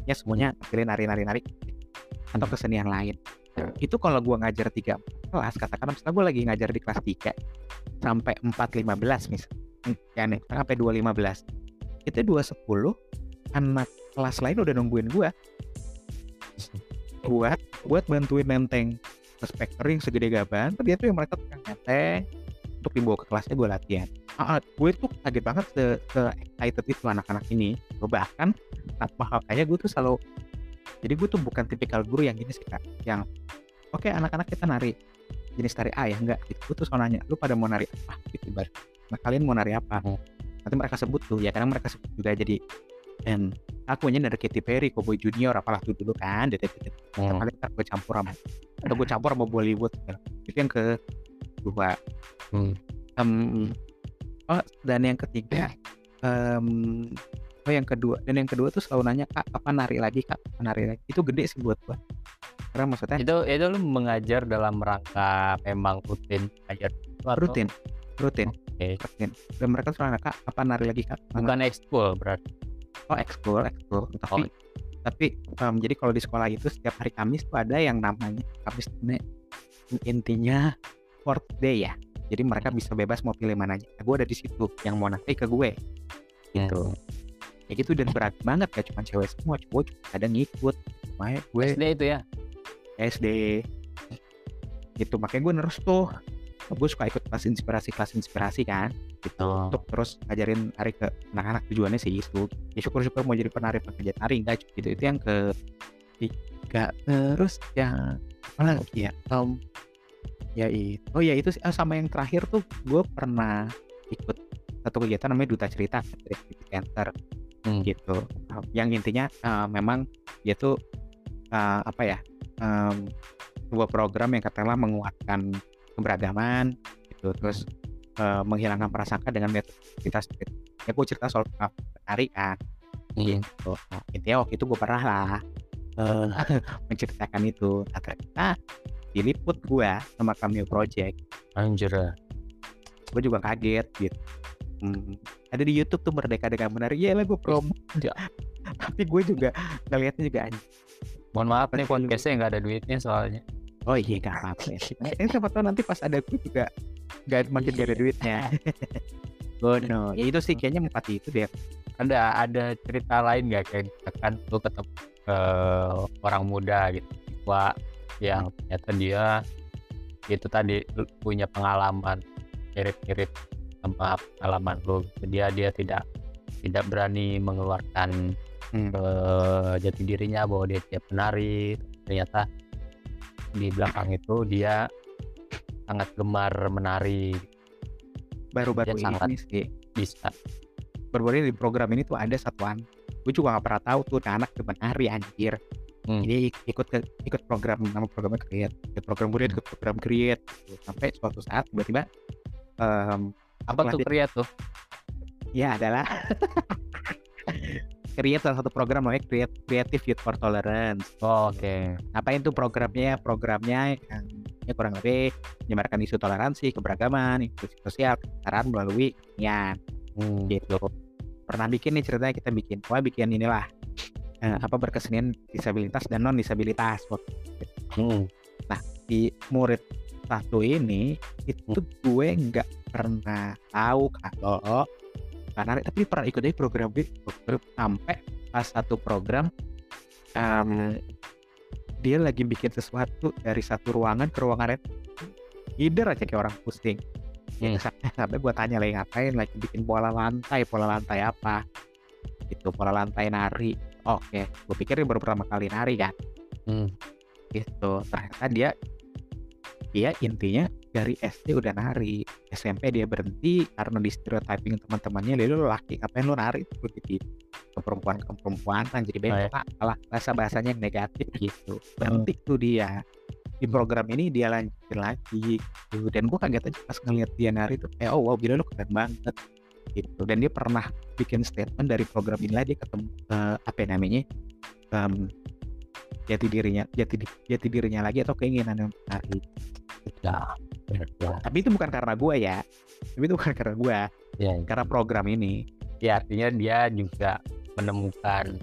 Ya semuanya tampilin nari nari nari atau kesenian lain. Itu kalau gue ngajar tiga kelas katakan misalnya gue lagi ngajar di kelas 3 sampai 4.15 misal ya nih sampai 2.15 itu 2.10 anak kelas lain udah nungguin gua. Buat buat bantuin nenteng yang segede gaban tapi dia tuh yang mereka tukang nenteng untuk dibawa ke kelasnya gue latihan. Ah, gue tuh kaget banget se, se excited itu anak-anak ini. Gua bahkan tanpa hal kayak gue tuh selalu jadi gue tuh bukan tipikal guru yang sih kak yang oke anak-anak kita nari jenis tari A ya? Enggak gitu. Gue tuh selalu nanya lu pada mau nari apa? Gitu bar nah, kalian mau nari apa? Hmm. nanti mereka sebut tuh ya kadang mereka sebut juga jadi dan aku aja dari Katy Perry, Cowboy Junior, apalah tuh dulu kan, dedet hmm. kali ntar gue campur sama atau gue campur sama Bollywood gitu. itu yang kedua. Hmm. Em, oh dan yang ketiga em, oh yang kedua dan yang kedua tuh selalu nanya kak kapan nari lagi kak? Kapan nari lagi? Itu gede sih buat gua. Karena maksudnya Itu itu lu mengajar dalam rangka memang rutin ajar itu atau? Rutin rutin Oke. rutin. Dan mereka selalu nanya kak kapan nari lagi kak? Kapan bukan ekskul berarti. oh explore explore tapi tapi em, jadi kalau di sekolah itu setiap hari Kamis tuh ada yang namanya Kamis ini intinya fourth day ya. Jadi mereka bisa bebas mau pilih mana aja. Gue ada di situ yang mau nanti ke gue. Gitu. Ya gitu dan berat banget gak cuma cewek semua cowok juga kadang ngikut. Makanya gue SD itu ya. SD gitu makanya gue nerus tuh. Gue suka ikut kelas inspirasi kelas inspirasi kan. Gitu. Oh. untuk terus ngajarin tari ke anak-anak tujuannya sih itu. Ya syukur-syukur mau jadi penari pengajar tari enggak gitu. Itu yang ke tiga terus yang apa lagi ya? Em, ya itu oh ya itu sih. Ah, sama yang terakhir tuh gue pernah ikut satu kegiatan namanya duta cerita Center Hmm. gitu Um, yang intinya uh, memang tuh uh, apa ya um, sebuah program yang katakanlah menguatkan keberagaman gitu terus uh, menghilangkan prasangka dengan sendiri ya gue cerita soal kan Hmm. gitu nah, intinya waktu itu gue pernah lah uh, menceritakan itu nah ternyata diliput gue sama Cameo Project Anjir. gue juga kaget gitu Hmm, ada di YouTube tuh Merdeka dengan Menari ya lah gue promo Ya. tapi gue juga ngeliatnya juga anjing Mohon maaf nih Pasti podcastnya nggak ada duitnya soalnya. Oh iya gak apa-apa ya. Eh siapa tahu nanti pas ada gue juga gak, makin gak ada duitnya. Bono. Ya itu sih kayaknya empat itu deh. Ada ada cerita lain nggak kayak misalkan lu ketemu eh, orang muda gitu, siswa yang ternyata dia itu tadi punya pengalaman mirip-mirip sama pengalaman gitu. Dia dia tidak tidak berani mengeluarkan Hmm. eh, jati dirinya bahwa dia dia penari. Ternyata di belakang itu dia sangat gemar menari Baru-baru Ya, sangat. ini sih. bisa Baru-baru ini di program ini tuh ada satuan. Gue juga gak pernah tahu tuh anak demen nari anjir. Hmm. Jadi ikut ke ikut program nama programnya create. Ikut program create, ikut program create. gitu. Sampai suatu saat tiba-tiba em, apa tuh Pelatih- kriat tuh ya adalah create salah satu program namanya create creative youth for tolerance Oh, oke ngapain tuh programnya programnya yang ya kurang lebih menyebarkan isu toleransi keberagaman inklusi sosial kesetaraan melalui kesenian Hmm. gitu pernah bikin nih ceritanya kita bikin wah bikin inilah eh, apa berkesenian disabilitas dan non disabilitas Hmm. di murid satu ini itu gue nggak pernah tahu kalau karena tapi pernah ikut aja program program sampai pas satu program em, dia lagi bikin sesuatu dari satu ruangan ke ruangan lain Either aja kayak orang pusing. Hmm. Sampai, sampai gue tanya lagi ngapain lagi bikin pola lantai, pola lantai apa? Itu pola lantai nari. Oke, gue pikir dia baru pertama kali nari kan. Hmm. Gitu. Ternyata dia dia intinya dari SD udah nari. SMP dia berhenti karena di stereotyping teman-temannya dia lu laki ngapain lu nari itu gitu ke perempuan ke perempuan kan jadi Oh, ya. lah bahasa bahasanya yang negatif gitu berhenti tuh dia di program ini dia lanjutin lagi gitu dan gue kaget aja pas ngeliat dia nari tuh kayak oh wow gila lu keren banget gitu. Dan dia pernah bikin statement dari program ini lah dia ketemu eh, apa ya namanya em, jati dirinya jati jati dirinya lagi atau keinginan yang nari Ya. Ya. tapi itu bukan karena gue ya. Tapi itu bukan karena gue Ya. karena program ini. Ya artinya dia juga menemukan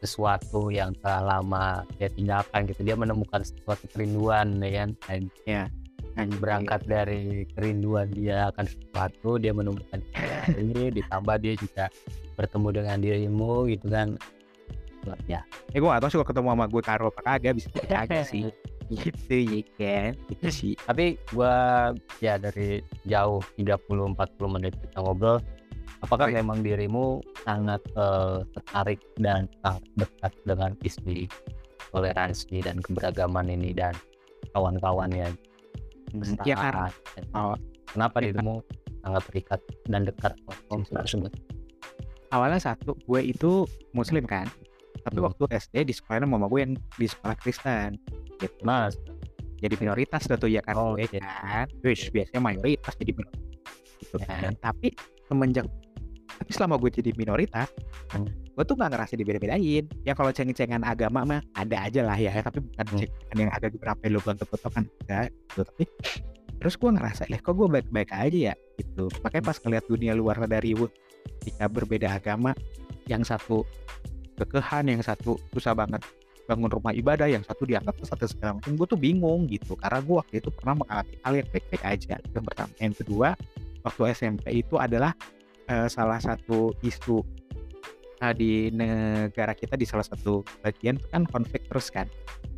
sesuatu yang telah lama dia tinggalkan gitu. Dia menemukan sesuatu kerinduan ya kan? Dan Dan berangkat dari kerinduan dia akan sesuatu dia menemukan ini ditambah dia juga bertemu dengan dirimu gitu kan. Ya. Gue gak tau sih kalau ketemu sama gue karo apa kagak bisa kagak sih. Gitu ya kan? Gitu sih. Tapi gua ya dari jauh 30-40 menit kita ngobrol apakah Oh, iya. memang dirimu sangat eh, tertarik dan sangat dekat dengan isu toleransi dan keberagaman ini dan kawan-kawannya ya kan kesetaraan. Oh. kenapa Ya, dirimu sangat terikat dan dekat dengan isu tersebut awalnya satu gue itu muslim kan tapi Hmm. waktu SD di sekolah mama gue yang di sekolah Kristen gitu mas jadi minoritas dah tuh ya kan Oh, gue iya. kan Wish, biasanya mayoritas jadi minoritas gitu Ya. kan tapi semenjak tapi selama gue jadi minoritas Hmm. Gue tuh nggak ngerasa dibeda-bedain. Ya kalau ceng-cengan agama mah ada aja lah ya tapi bukan Hmm. cengengan yang agak berapa lu kan enggak gitu. Tapi terus gue ngerasa lah kok gue baik-baik aja ya? Gitu. Makanya pas ngeliat dunia luar dari Wood ketika berbeda agama yang satu kekehan yang satu susah banget bangun rumah ibadah yang satu dianggap satu segala macam gue tuh bingung gitu. Karena gue waktu itu pernah mengalami hal yang baik-baik aja. Yang pertama. Yang kedua waktu SMP itu adalah eh, salah satu isu eh, di negara kita di salah satu bagian kan konflik terus kan.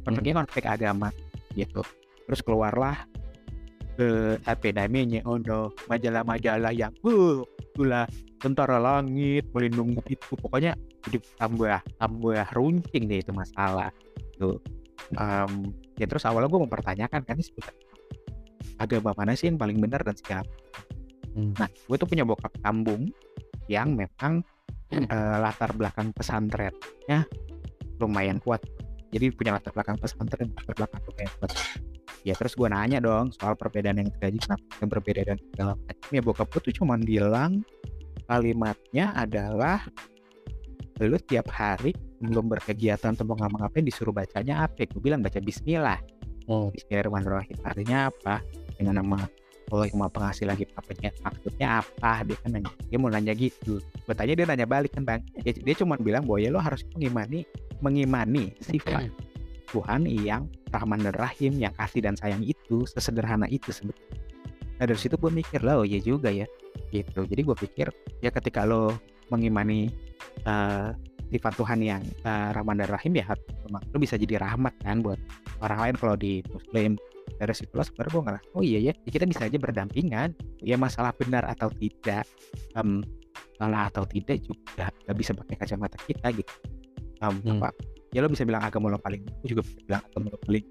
Konfliknya konflik agama gitu. Terus keluarlah ke apa namanya oh no majalah-majalah yang uh itulah tentara langit melindungi itu. Pokoknya jadi tambah tambah runcing deh itu masalah tuh Em, ya terus awalnya gue mempertanyakan kan sebenarnya agama mana sih yang paling benar dan segala Hmm. Nah, gue tuh punya bokap kambung yang memang eh, latar belakang pesantrennya lumayan kuat. Jadi punya latar belakang pesantren, latar belakang lumayan kuat. Ya terus gue nanya dong soal perbedaan yang terjadi kenapa yang berbeda dan segala macam. Ya bokap gue tuh cuma bilang kalimatnya adalah lu tiap hari belum berkegiatan atau mau ngapain disuruh bacanya apa? Gue bilang baca Bismillah. Hmm. Bismillahirrahmanirrahim artinya apa dengan nama Allah yang maha pengasih lagi apanya maksudnya apa? Dia kan nanya dia mau nanya gitu. Gue tanya dia nanya balik kan bang. Dia, dia cuma bilang bahwa ya lo harus mengimani mengimani sifat Tuhan yang Rahman dan Rahim yang kasih dan sayang itu sesederhana itu sebetulnya nah dari situ gue mikir lah oh iya juga ya gitu. Jadi gue pikir ya ketika lo mengimani eh, sifat Tuhan yang eh, Rahman dan Rahim ya lo bisa jadi rahmat kan buat orang lain. Kalau di Muslim dari situlah sebenarnya gue ngerasa oh iya ya kita bisa aja berdampingan. Ya masalah benar atau tidak em, salah atau tidak juga nggak bisa pakai kacamata kita gitu. Em, Hmm. apa ya lo bisa bilang agama lo paling aku juga bisa bilang agama lo paling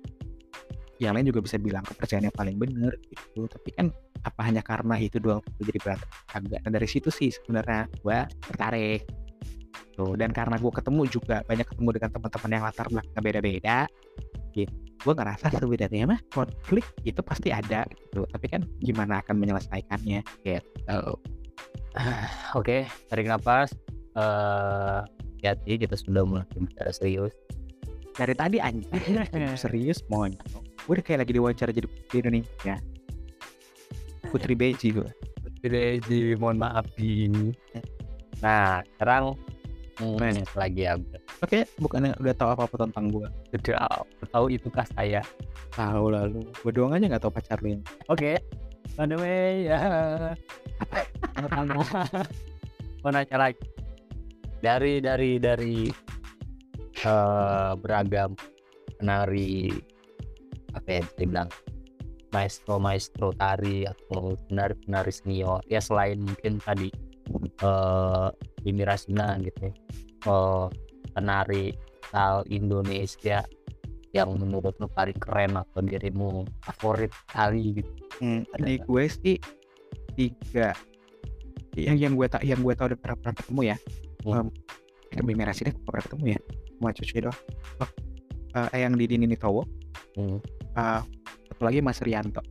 yang lain juga bisa bilang kepercayaan yang paling benar gitu. Tapi kan apa hanya karena itu doang itu jadi berantem agak. Nah, dari situ sih sebenarnya gue tertarik. Tuh dan karena gue ketemu juga banyak ketemu dengan teman-teman yang latar belakang beda-beda gitu gue ngerasa sebenarnya mah konflik itu pasti ada gitu tapi kan gimana akan menyelesaikannya gitu Oke, tarik nafas. Eh, hati kita sudah mulai bicara serius. dari tadi anjing serius mon gue udah kayak lagi diwawancara jadi putri Indonesia Putri Beji gue Jadi mohon maaf ini. Nah, sekarang hmm, Mana? lagi ya. oke bukannya udah tahu apa apa tentang gue Sudah tahu itukah saya? tahu lalu gue doang aja nggak tahu pacar lu yang Oke. By the way, ya. Mau nanya lagi. Dari dari dari eh, beragam penari apa ya bisa dibilang maestro-maestro tari atau penari-penari senior ya selain mungkin tadi eh Jimmy Rasina gitu eh penari asal Indonesia yang menurut lu paling keren atau dirimu favorit kali gitu. Hmm, di gue sih tiga. Yang yang gue tak yang gue tau udah pernah, pernah ketemu ya. Hmm. um, Bimi Rasida gue pernah ketemu ya. Cuma cuci doang. Oh, eh, yang di Dini Towo hmm. uh, satu lagi Mas Rianto.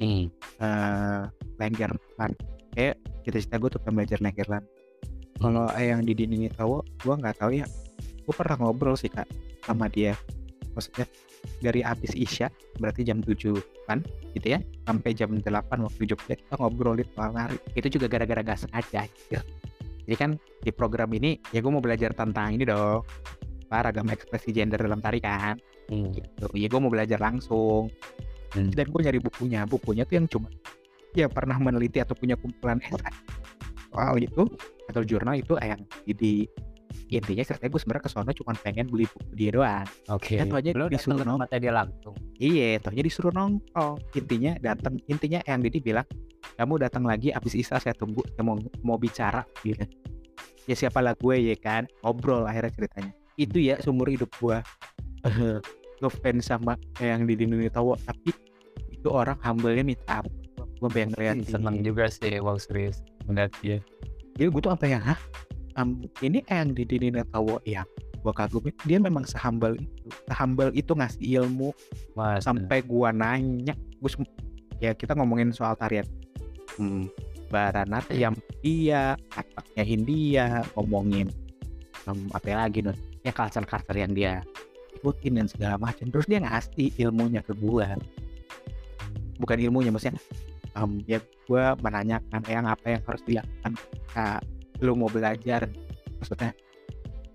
Hmm. eh Lenggerland kayak cita-cita gue tuh pengen belajar Lenggerland kalau yang di Dini Towo gue nggak tahu ya. Gue pernah ngobrol sih kak sama dia. Maksudnya dari habis Isya berarti jam 7 kan gitu ya sampai jam 8 waktu Jogja kita ngobrolin soal nari itu juga gara-gara gak sengaja gitu. jadi kan di program ini ya gue mau belajar tentang ini dong ragam ekspresi gender dalam tari kan Hmm. gitu. Ya gue mau belajar langsung. Hmm. dan gue nyari bukunya. Bukunya tuh yang cuma ya pernah meneliti atau punya kumpulan esai soal itu atau jurnal itu yang di intinya ceritanya gue sebenarnya kesono cuma pengen beli buku dia doang. Oke. Tuh aja Lu disuruh tempatnya dia langsung. iya tohnya disuruh nongkrong. Intinya datang intinya yang Didi bilang kamu datang lagi abis isa saya tunggu saya mau mau bicara. Gitu. Ya siapalah gue ya kan? Ngobrol akhirnya ceritanya. Itu ya seumur hidup gue eh, ngefans sama yang Didi Nuni Tawo tapi itu orang humble-nya minta gue pengen ngeliat Seneng juga sih, wow serius melihat dia. jadi gue tuh sampai yang hah? Am, ini yang di Dini Tawo yang gue kagum dia memang sehambal itu sehambal itu ngasih ilmu Mas. sampai gua nanya. Gue ya kita ngomongin soal tarian. Hmm, Baranatayam India Kataknya India ngomongin um, apa lagi nih ya culture culture yang dia ikutin dan segala macam. Terus dia ngasih ilmunya ke gua. Bukan ilmunya maksudnya um, ya gua menanyakan yang apa yang harus dilakukan ketika lu mau belajar. Maksudnya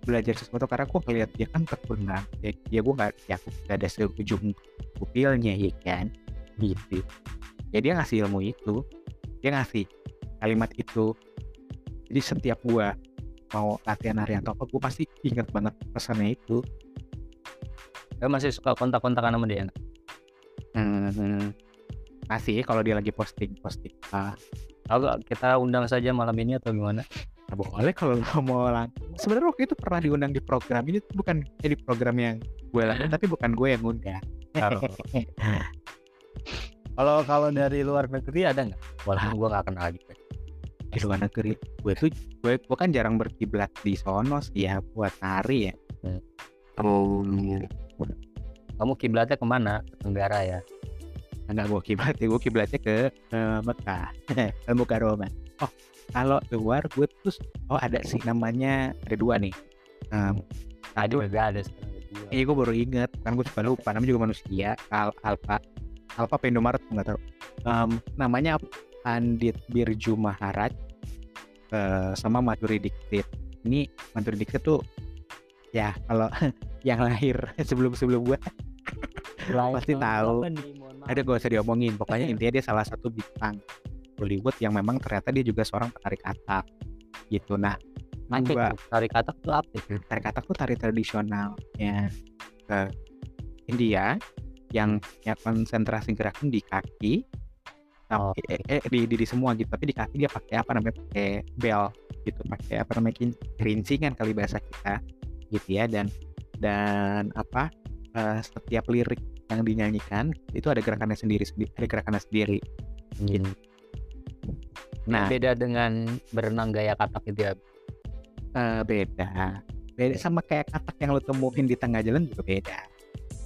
belajar sesuatu karena gua ngeliat dia kan terkenal. Ya, ya gua nggak ya nggak ada seujung pupilnya ya kan? Gitu. Ya dia ngasih ilmu itu. Dia ngasih kalimat itu jadi setiap gua mau latihan nari atau apa gua pasti ingat banget pesannya itu. Lu masih suka kontak-kontakan sama dia? hmm, masih kalau dia lagi posting posting ah Kalau kita undang saja malam ini atau gimana? nah, boleh kalau mau langsung sebenarnya waktu itu pernah diundang di program ini tuh bukan eh, di program yang gue lakukan tapi bukan gue yang undang. Kalau kalau dari luar negeri ada nggak? Walaupun gua nggak kenal gitu. di luar negeri gue tuh gue, gue kan jarang berkiblat di sono sih ya buat nari ya Oh. Kamu kiblatnya ke mana? Ke Tenggara ya. Enggak gue kiblat ya gue kiblatnya ke eh, Mekah. Ke Mukaroma oh kalau luar gue tuh oh ada sih namanya ada dua nih. Em, Tadi udah ada. Iya gue baru inget kan gue suka lupa namanya juga manusia Al Alfa Alfa Pendomaret nggak tahu. Em, namanya Pandit Birju Maharaj eh, sama Madhuri Dixit ini Madhuri Dixit tuh ya kalau yang lahir sebelum sebelum gue pasti tahu. Ada gak usah diomongin. Pokoknya intinya dia salah satu bintang Hollywood yang memang ternyata dia juga seorang penari katak gitu. Nah Nanti gua- tarik katak tuh apa itu? tari katak tuh tari tradisional ya ke India yang ya konsentrasi gerakan di kaki. Oh, tapi eh, eh, di, di di semua gitu. Tapi di kaki dia pakai apa namanya? Pakai bel gitu pakai apa namanya? Rincingan kali bahasa kita gitu ya. Dan dan apa eh, setiap lirik yang dinyanyikan itu ada gerakannya sendiri ada gerakannya sendiri. Gitu. nah. Beda dengan berenang gaya katak itu ya. eh, beda. Beda sama kayak katak yang lo temuin di tengah jalan juga beda.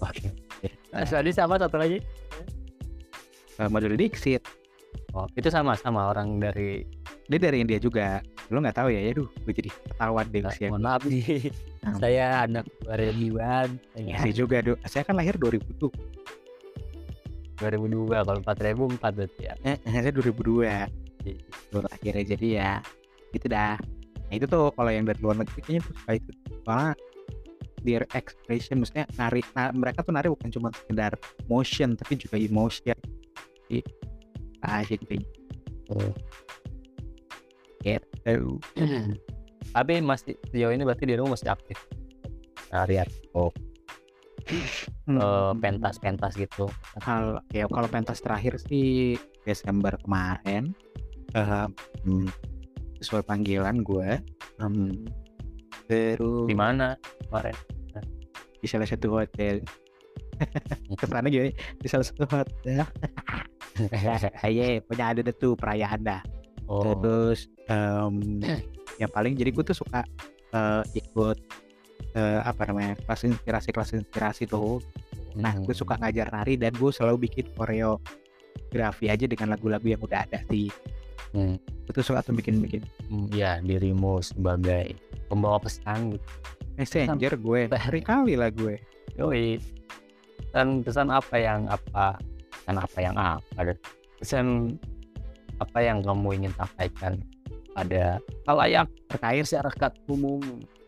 Oke. Nah, tadi sama satu lagi. Eh, Madhuri Dixit Oh, itu sama sama orang dari dia dari India juga lo nggak tahu ya? Ya duh gue jadi ketahuan deh Nah, usia mohon maaf nih. Hmm. Saya anak 2000-an. ya sih juga duh saya kan lahir 2000 tuh 2002 kalau 4004 berarti ya. eh, eh, saya 2002 Baru akhirnya jadi ya itu dah. Nah itu tuh kalau yang dari luar negeri kayaknya tuh suka itu. Soalnya their expression maksudnya nari nah, mereka tuh nari bukan cuma sekedar motion tapi juga emotion. Jadi asik sih Oh. gitu Tapi masih sejauh ini berarti di rumah masih aktif. Nah, lihat. Oh. eh, Hmm. pentas-pentas gitu. Kalau ya kalau pentas terakhir sih Desember kemarin. eh, hmm, sesuai panggilan gue. Hmm, terus Di mana kemarin? di salah satu hotel. Ke sana gini di salah satu hotel. Ayo, punya ada tuh perayaan dah. Oh, Terus em, yang paling jadi gue tuh suka eh, ikut eh, apa namanya kelas inspirasi kelas inspirasi tuh. Nah, gue suka ngajar nari dan gue selalu bikin koreografi aja dengan lagu-lagu yang udah ada sih. Hmm. Tuh suka tuh bikin-bikin Hmm, ya dirimu sebagai pembawa pesan gitu. messenger gue. Hari kali lah gue. Yoi. Dan pesan apa yang apa? Pesan apa yang apa? Dan Pesan apa yang kamu ingin sampaikan pada kalayak terkait masyarakat umum.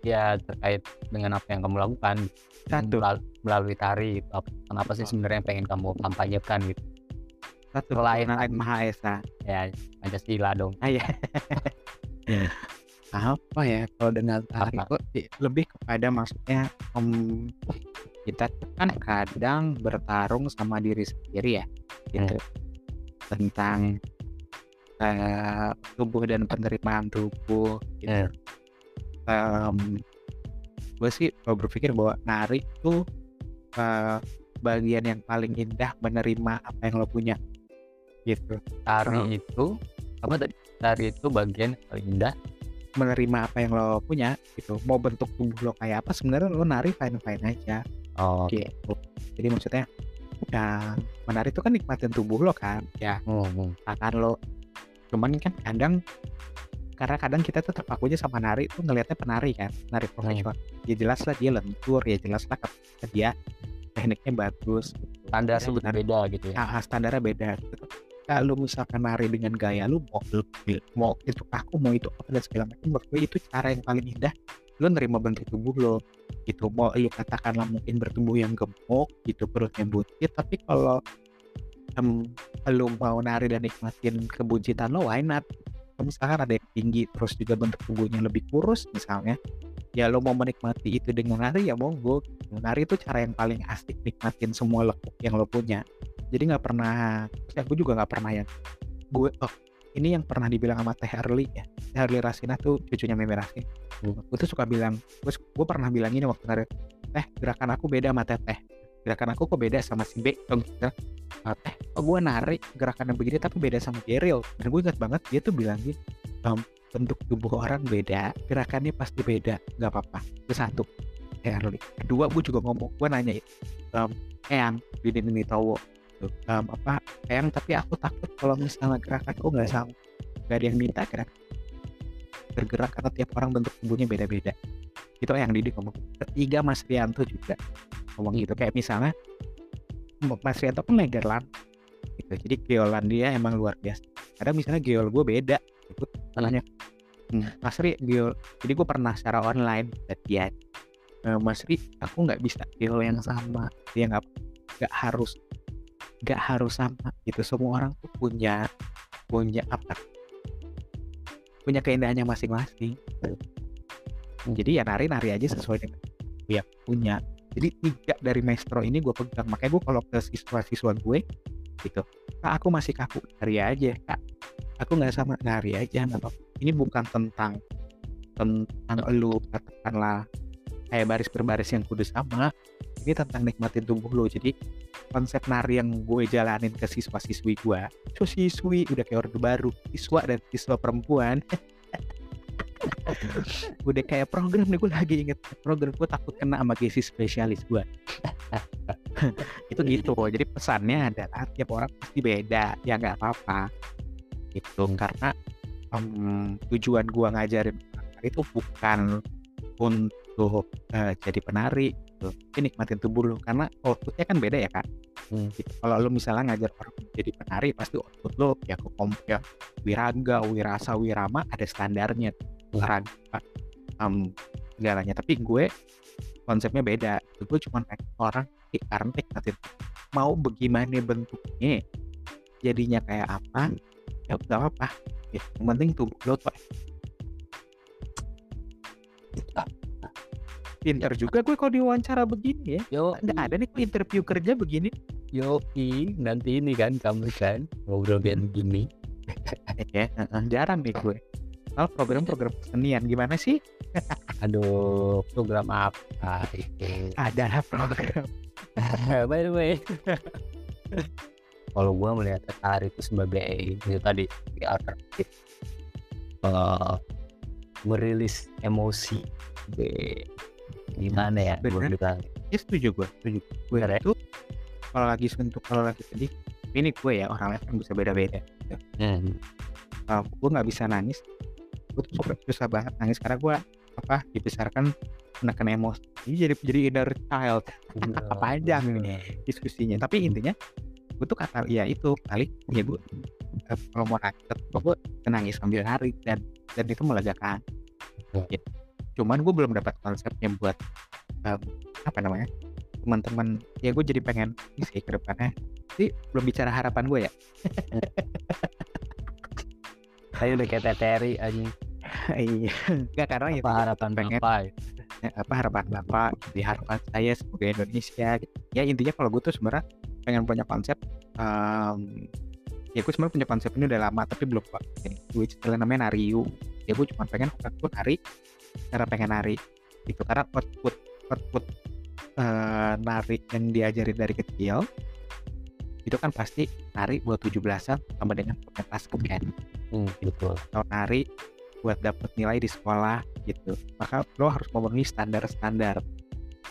Ya terkait dengan apa yang kamu lakukan Satu, melal- melalui tari gitu. Apa- kenapa sih sebenarnya yang pengen kamu kampanyekan gitu? Satu Selain- keturunan Maha Esa. ya Pancasila dong. Ah, ya. apa ya kalau dengan tari itu lebih kepada maksudnya em, kita kan kadang bertarung sama diri sendiri ya gitu. Tentang eh, tubuh dan penerimaan tubuh gitu. Hmm. gue sih berpikir bahwa nari itu eh, bagian yang paling indah menerima apa yang lo punya gitu. Tari itu apa tadi? Tari itu bagian yang paling indah. Menerima apa yang lo punya gitu. Mau bentuk tubuh lo kayak apa sebenarnya lo nari fine fine aja. Oh, gitu. Jadi maksudnya ya menari itu kan nikmatin tubuh lo kan? Ya. Hmm, hmm. akan lo cuman kan kadang karena kadang kita tuh terpakunya sama nari tuh ngelihatnya penari kan nari profesional. Ya jelas lah dia lentur ya jelas lah dia tekniknya bagus standarnya Sebenarnya- berbeda gitu ya? Ah, standarnya beda. Gitu. kalau misalkan nari dengan gaya lu mau mau itu aku mau itu apa dan segala macam menurut gue itu cara yang paling indah. Lu nerima bentuk tubuh lo gitu. Mau lu katakanlah mungkin bertubuh yang gemuk gitu perutnya buncit tapi kalau em, lu mau nari dan nikmatin kebuncitan lo why not? Misalkan ada yang tinggi terus juga bentuk tubuhnya lebih kurus misalnya. Ya lo mau menikmati itu dengan nari ya monggo. Nari itu cara yang paling asik nikmatin semua lekuk yang lo punya. Jadi nggak pernah ya aku juga nggak pernah yang gue oh ini yang pernah dibilang sama Teh Harley ya. Teh Harley Rasina tuh cucunya Meme Rasin Hmm. gue tuh suka bilang gue, gue pernah bilang ini waktu nari Teh gerakan aku beda sama Teh Teh gerakan aku kok beda sama si B dong gitu. Teh kok gue nari gerakannya begini tapi beda sama Geril? Dan gue ingat banget dia tuh bilang gitu "Em, bentuk tubuh orang beda gerakannya pasti beda nggak apa-apa. Itu satu. Harley kedua gue juga ngomong gue nanya um, Eyang di Towo gitu. Em, apa Eyang tapi aku takut kalau misalnya gerakanku nggak sama nggak ada yang minta gerak bergerak karena tiap orang bentuk tubuhnya beda-beda. Itu yang Didi ngomong. Ketiga Mas Rianto juga ngomong gitu. Kayak misalnya Mas Rianto kan Legerland gitu. Jadi geolan dia emang luar biasa. Kadang misalnya geol gue beda. Gitu tanahnya hmm, Mas Ri geol. Jadi gue pernah secara online latihan. "Eh, Mas Ri aku nggak bisa geol yang sama. Dia nggak nggak harus nggak harus sama gitu. Semua orang tuh punya punya apa? Punya keindahannya masing-masing. Jadi ya nari-nari aja sesuai dengan yang punya jadi tiga dari maestro ini gue pegang. Makanya gue kalau ke siswa-siswa gue gitu kak aku masih kaku nari aja kak. Aku nggak sama nari aja apa ini bukan tentang tentang lu katakanlah kayak baris berbaris yang kudu sama ini tentang nikmatin tubuh lo jadi konsep nari yang gue jalanin ke siswa-siswi gue siswa-siswi udah kayak orde baru siswa dan siswa perempuan udah kayak program nih gue lagi inget. Program gue takut kena sama gizi spesialis gue itu gitu jadi pesannya adalah tiap orang pasti beda. Ya nggak apa-apa. Itu karena em, tujuan gue ngajarin itu bukan untuk eh, jadi penari gitu. Tapi nikmatin tubuh lu karena outputnya kan beda ya kan Hmm. gitu. kalau lu misalnya ngajar orang jadi penari pasti output lu ya ke kom ya wiraga wirasa wirama ada standarnya olahraga em, segalanya tapi gue konsepnya beda. Gue cuma pengen orang "Ih, karena nikmatin mau bagaimana bentuknya jadinya kayak apa ya nggak apa-apa. Ya, yang penting tubuh lo tuh. Pinter juga gue kalau diwawancara begini ya. Yo, nggak ada nih interview kerja begini. Yo, nanti ini kan kamu kan ngobrol kayak begini. ya jarang nih gue Kalau program-program kesenian gimana sih? Aduh, program apa itu? Ada program. By the way, kalau gua melihat tari itu sebagai itu tadi di alternatif eh, merilis emosi Be- gimana ya gue bilang Ya setuju gue, setuju. Gue ya? itu kalau lagi suntuk, kalau lagi sedih, ini gue ya orang lain kan bisa beda-beda. hmm. Kalau gue nggak bisa nangis, gue tuh susah, susah banget nangis karena gue apa dibesarkan menekan emosi. Jadi jadi inner child panjang nih diskusinya. Tapi intinya gue tuh kata ya itu kali ya gue eh, kalau mau nangis, gue nangis sambil hari dan dan itu melegakan. Betul. Ya. Cuman gue belum dapat konsepnya buat em, apa namanya teman-teman ya gue jadi pengen ini sih ke depannya sih belum bicara harapan gue ya Saya udah kayak teteri anjing iya. Nggak karena ya apa harapan pengen. bapak? ya, apa harapan bapak di harapan saya sebagai Indonesia gitu. ya intinya kalau gue tuh sebenarnya pengen punya konsep em, ya gue sebenarnya punya konsep ini udah lama tapi belum pak ini gue istilah namanya nariu. Ya gue cuma pengen gue nari cara pengen nari itu karena output output eh, nari yang diajarin dari kecil itu kan pasti nari buat 17-an sama dengan pentas kan. Hmm, betul. Atau nari buat dapet nilai di sekolah gitu. Maka lo harus memenuhi standar-standar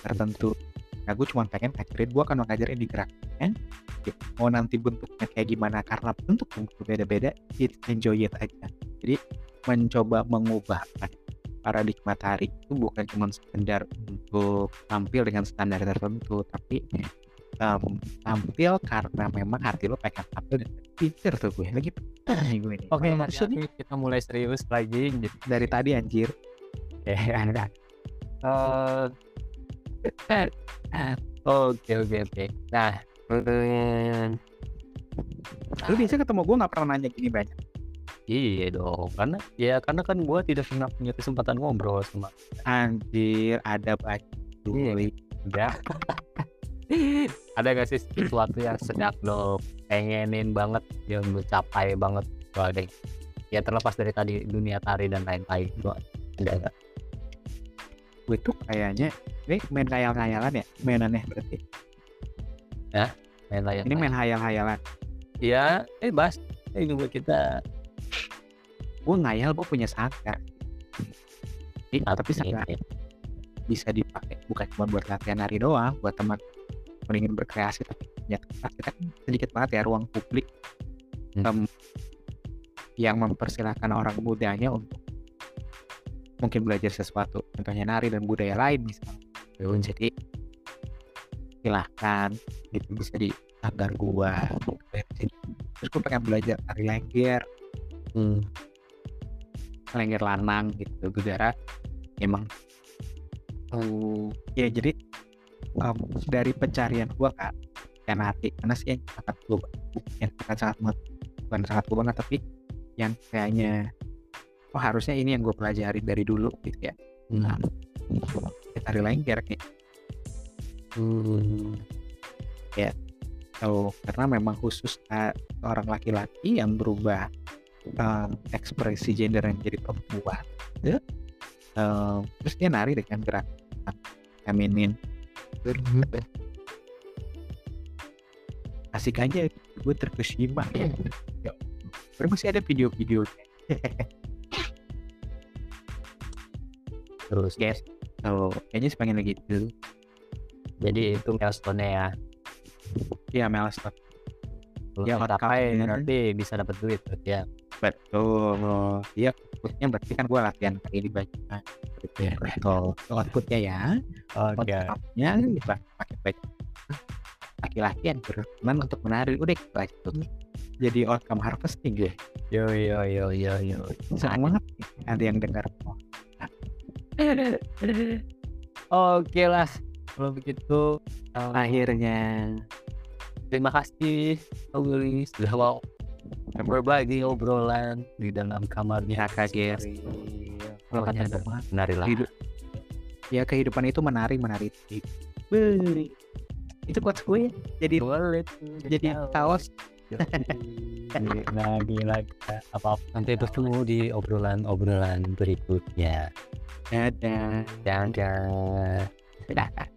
tertentu. Nah gue cuma pengen ngajarin gue akan ngajarin di geraknya gitu. mau nanti bentuknya kayak gimana karena bentuk bentuk beda-beda it enjoy it aja. Jadi mencoba mengubah paradigma tari itu bukan cuma sekedar untuk tampil dengan standar tertentu tapi em, tampil karena memang hati lo pengen tampil dan pinter tuh gue lagi pinter nih gue nih Oke, maksudnya ini kita mulai serius lagi. Jadi, dari tadi anjir eh, ada. Eh, Oke, oke, oke. Nah, eh, lu biasa ketemu gue nggak pernah nanya gini banyak iya dong. Karena ya karena kan gua tidak pernah punya kesempatan ngobrol sama anjir ada banyak Iya, udah. Ada gak sih sesuatu yang sedang lo pengenin banget, yang lo capai banget? Gak ada. Ya terlepas dari tadi dunia tari dan lain-lain. Gua ada gak? gue tuh kayaknya ini main khayal-khayalan ya mainannya berarti Main layar. ini main khayal-khayalan Iya, eh Bas. Eh juga kita gue ngayal gue punya sangkar tapi sangkar ini. bisa dipakai bukan cuma buat latihan nari doang buat teman ingin berkreasi tapi tempat kita kan sedikit banget ya ruang publik Hmm. em, yang mempersilahkan orang mudanya untuk mungkin belajar sesuatu. Contohnya nari dan budaya lain misalnya. Jadi silahkan. Gitu bisa di sanggar gua. Terus gue pengen belajar tari lengger. Hmm. lengger lanang gitu gara emang oh ya jadi em, dari pencarian gua kak kan hati karena sih yang sangat gua yang sangat sangat banget- bukan sangat gua banget tapi yang kayaknya oh harusnya ini yang gue pelajari dari dulu gitu ya Hmm. Ya, tari lengger nih Hmm. so, karena memang khusus uh, orang laki-laki yang berubah um, ekspresi gender yang jadi perempuan ya. Um, terus dia nari dengan gerak feminin asik aja gue terkesima ya. Masih ada video-video Terus guys so, kayaknya sih pengen gitu jadi itu milestone ya. ya milestone Kalau Ya, capai outcome-nya. berarti bisa dapat duit ya. Betul. Ya outputnya berarti kan gue latihan kali ini banyak gitu ya betul. Itu outputnya ya outcome-nya bisa pakai banyak laki-laki yang berkenan untuk menari udah gitu aja tuh. Jadi outcome harvesting. Gue Yo yo yo yo yo. senang banget ada yang dengar. Oke lah. Kalau begitu eh, akhirnya terima kasih Auli sudah mau berbagi obrolan di dalam kamarnya ya Pokoknya Pokoknya menarilah. hidup. Ya kehidupan itu menarik menarik itu quotes gue jadi boleh tuh jadi kaos. Nah gila apa nanti bertemu di obrolan obrolan berikutnya dadah. Dadah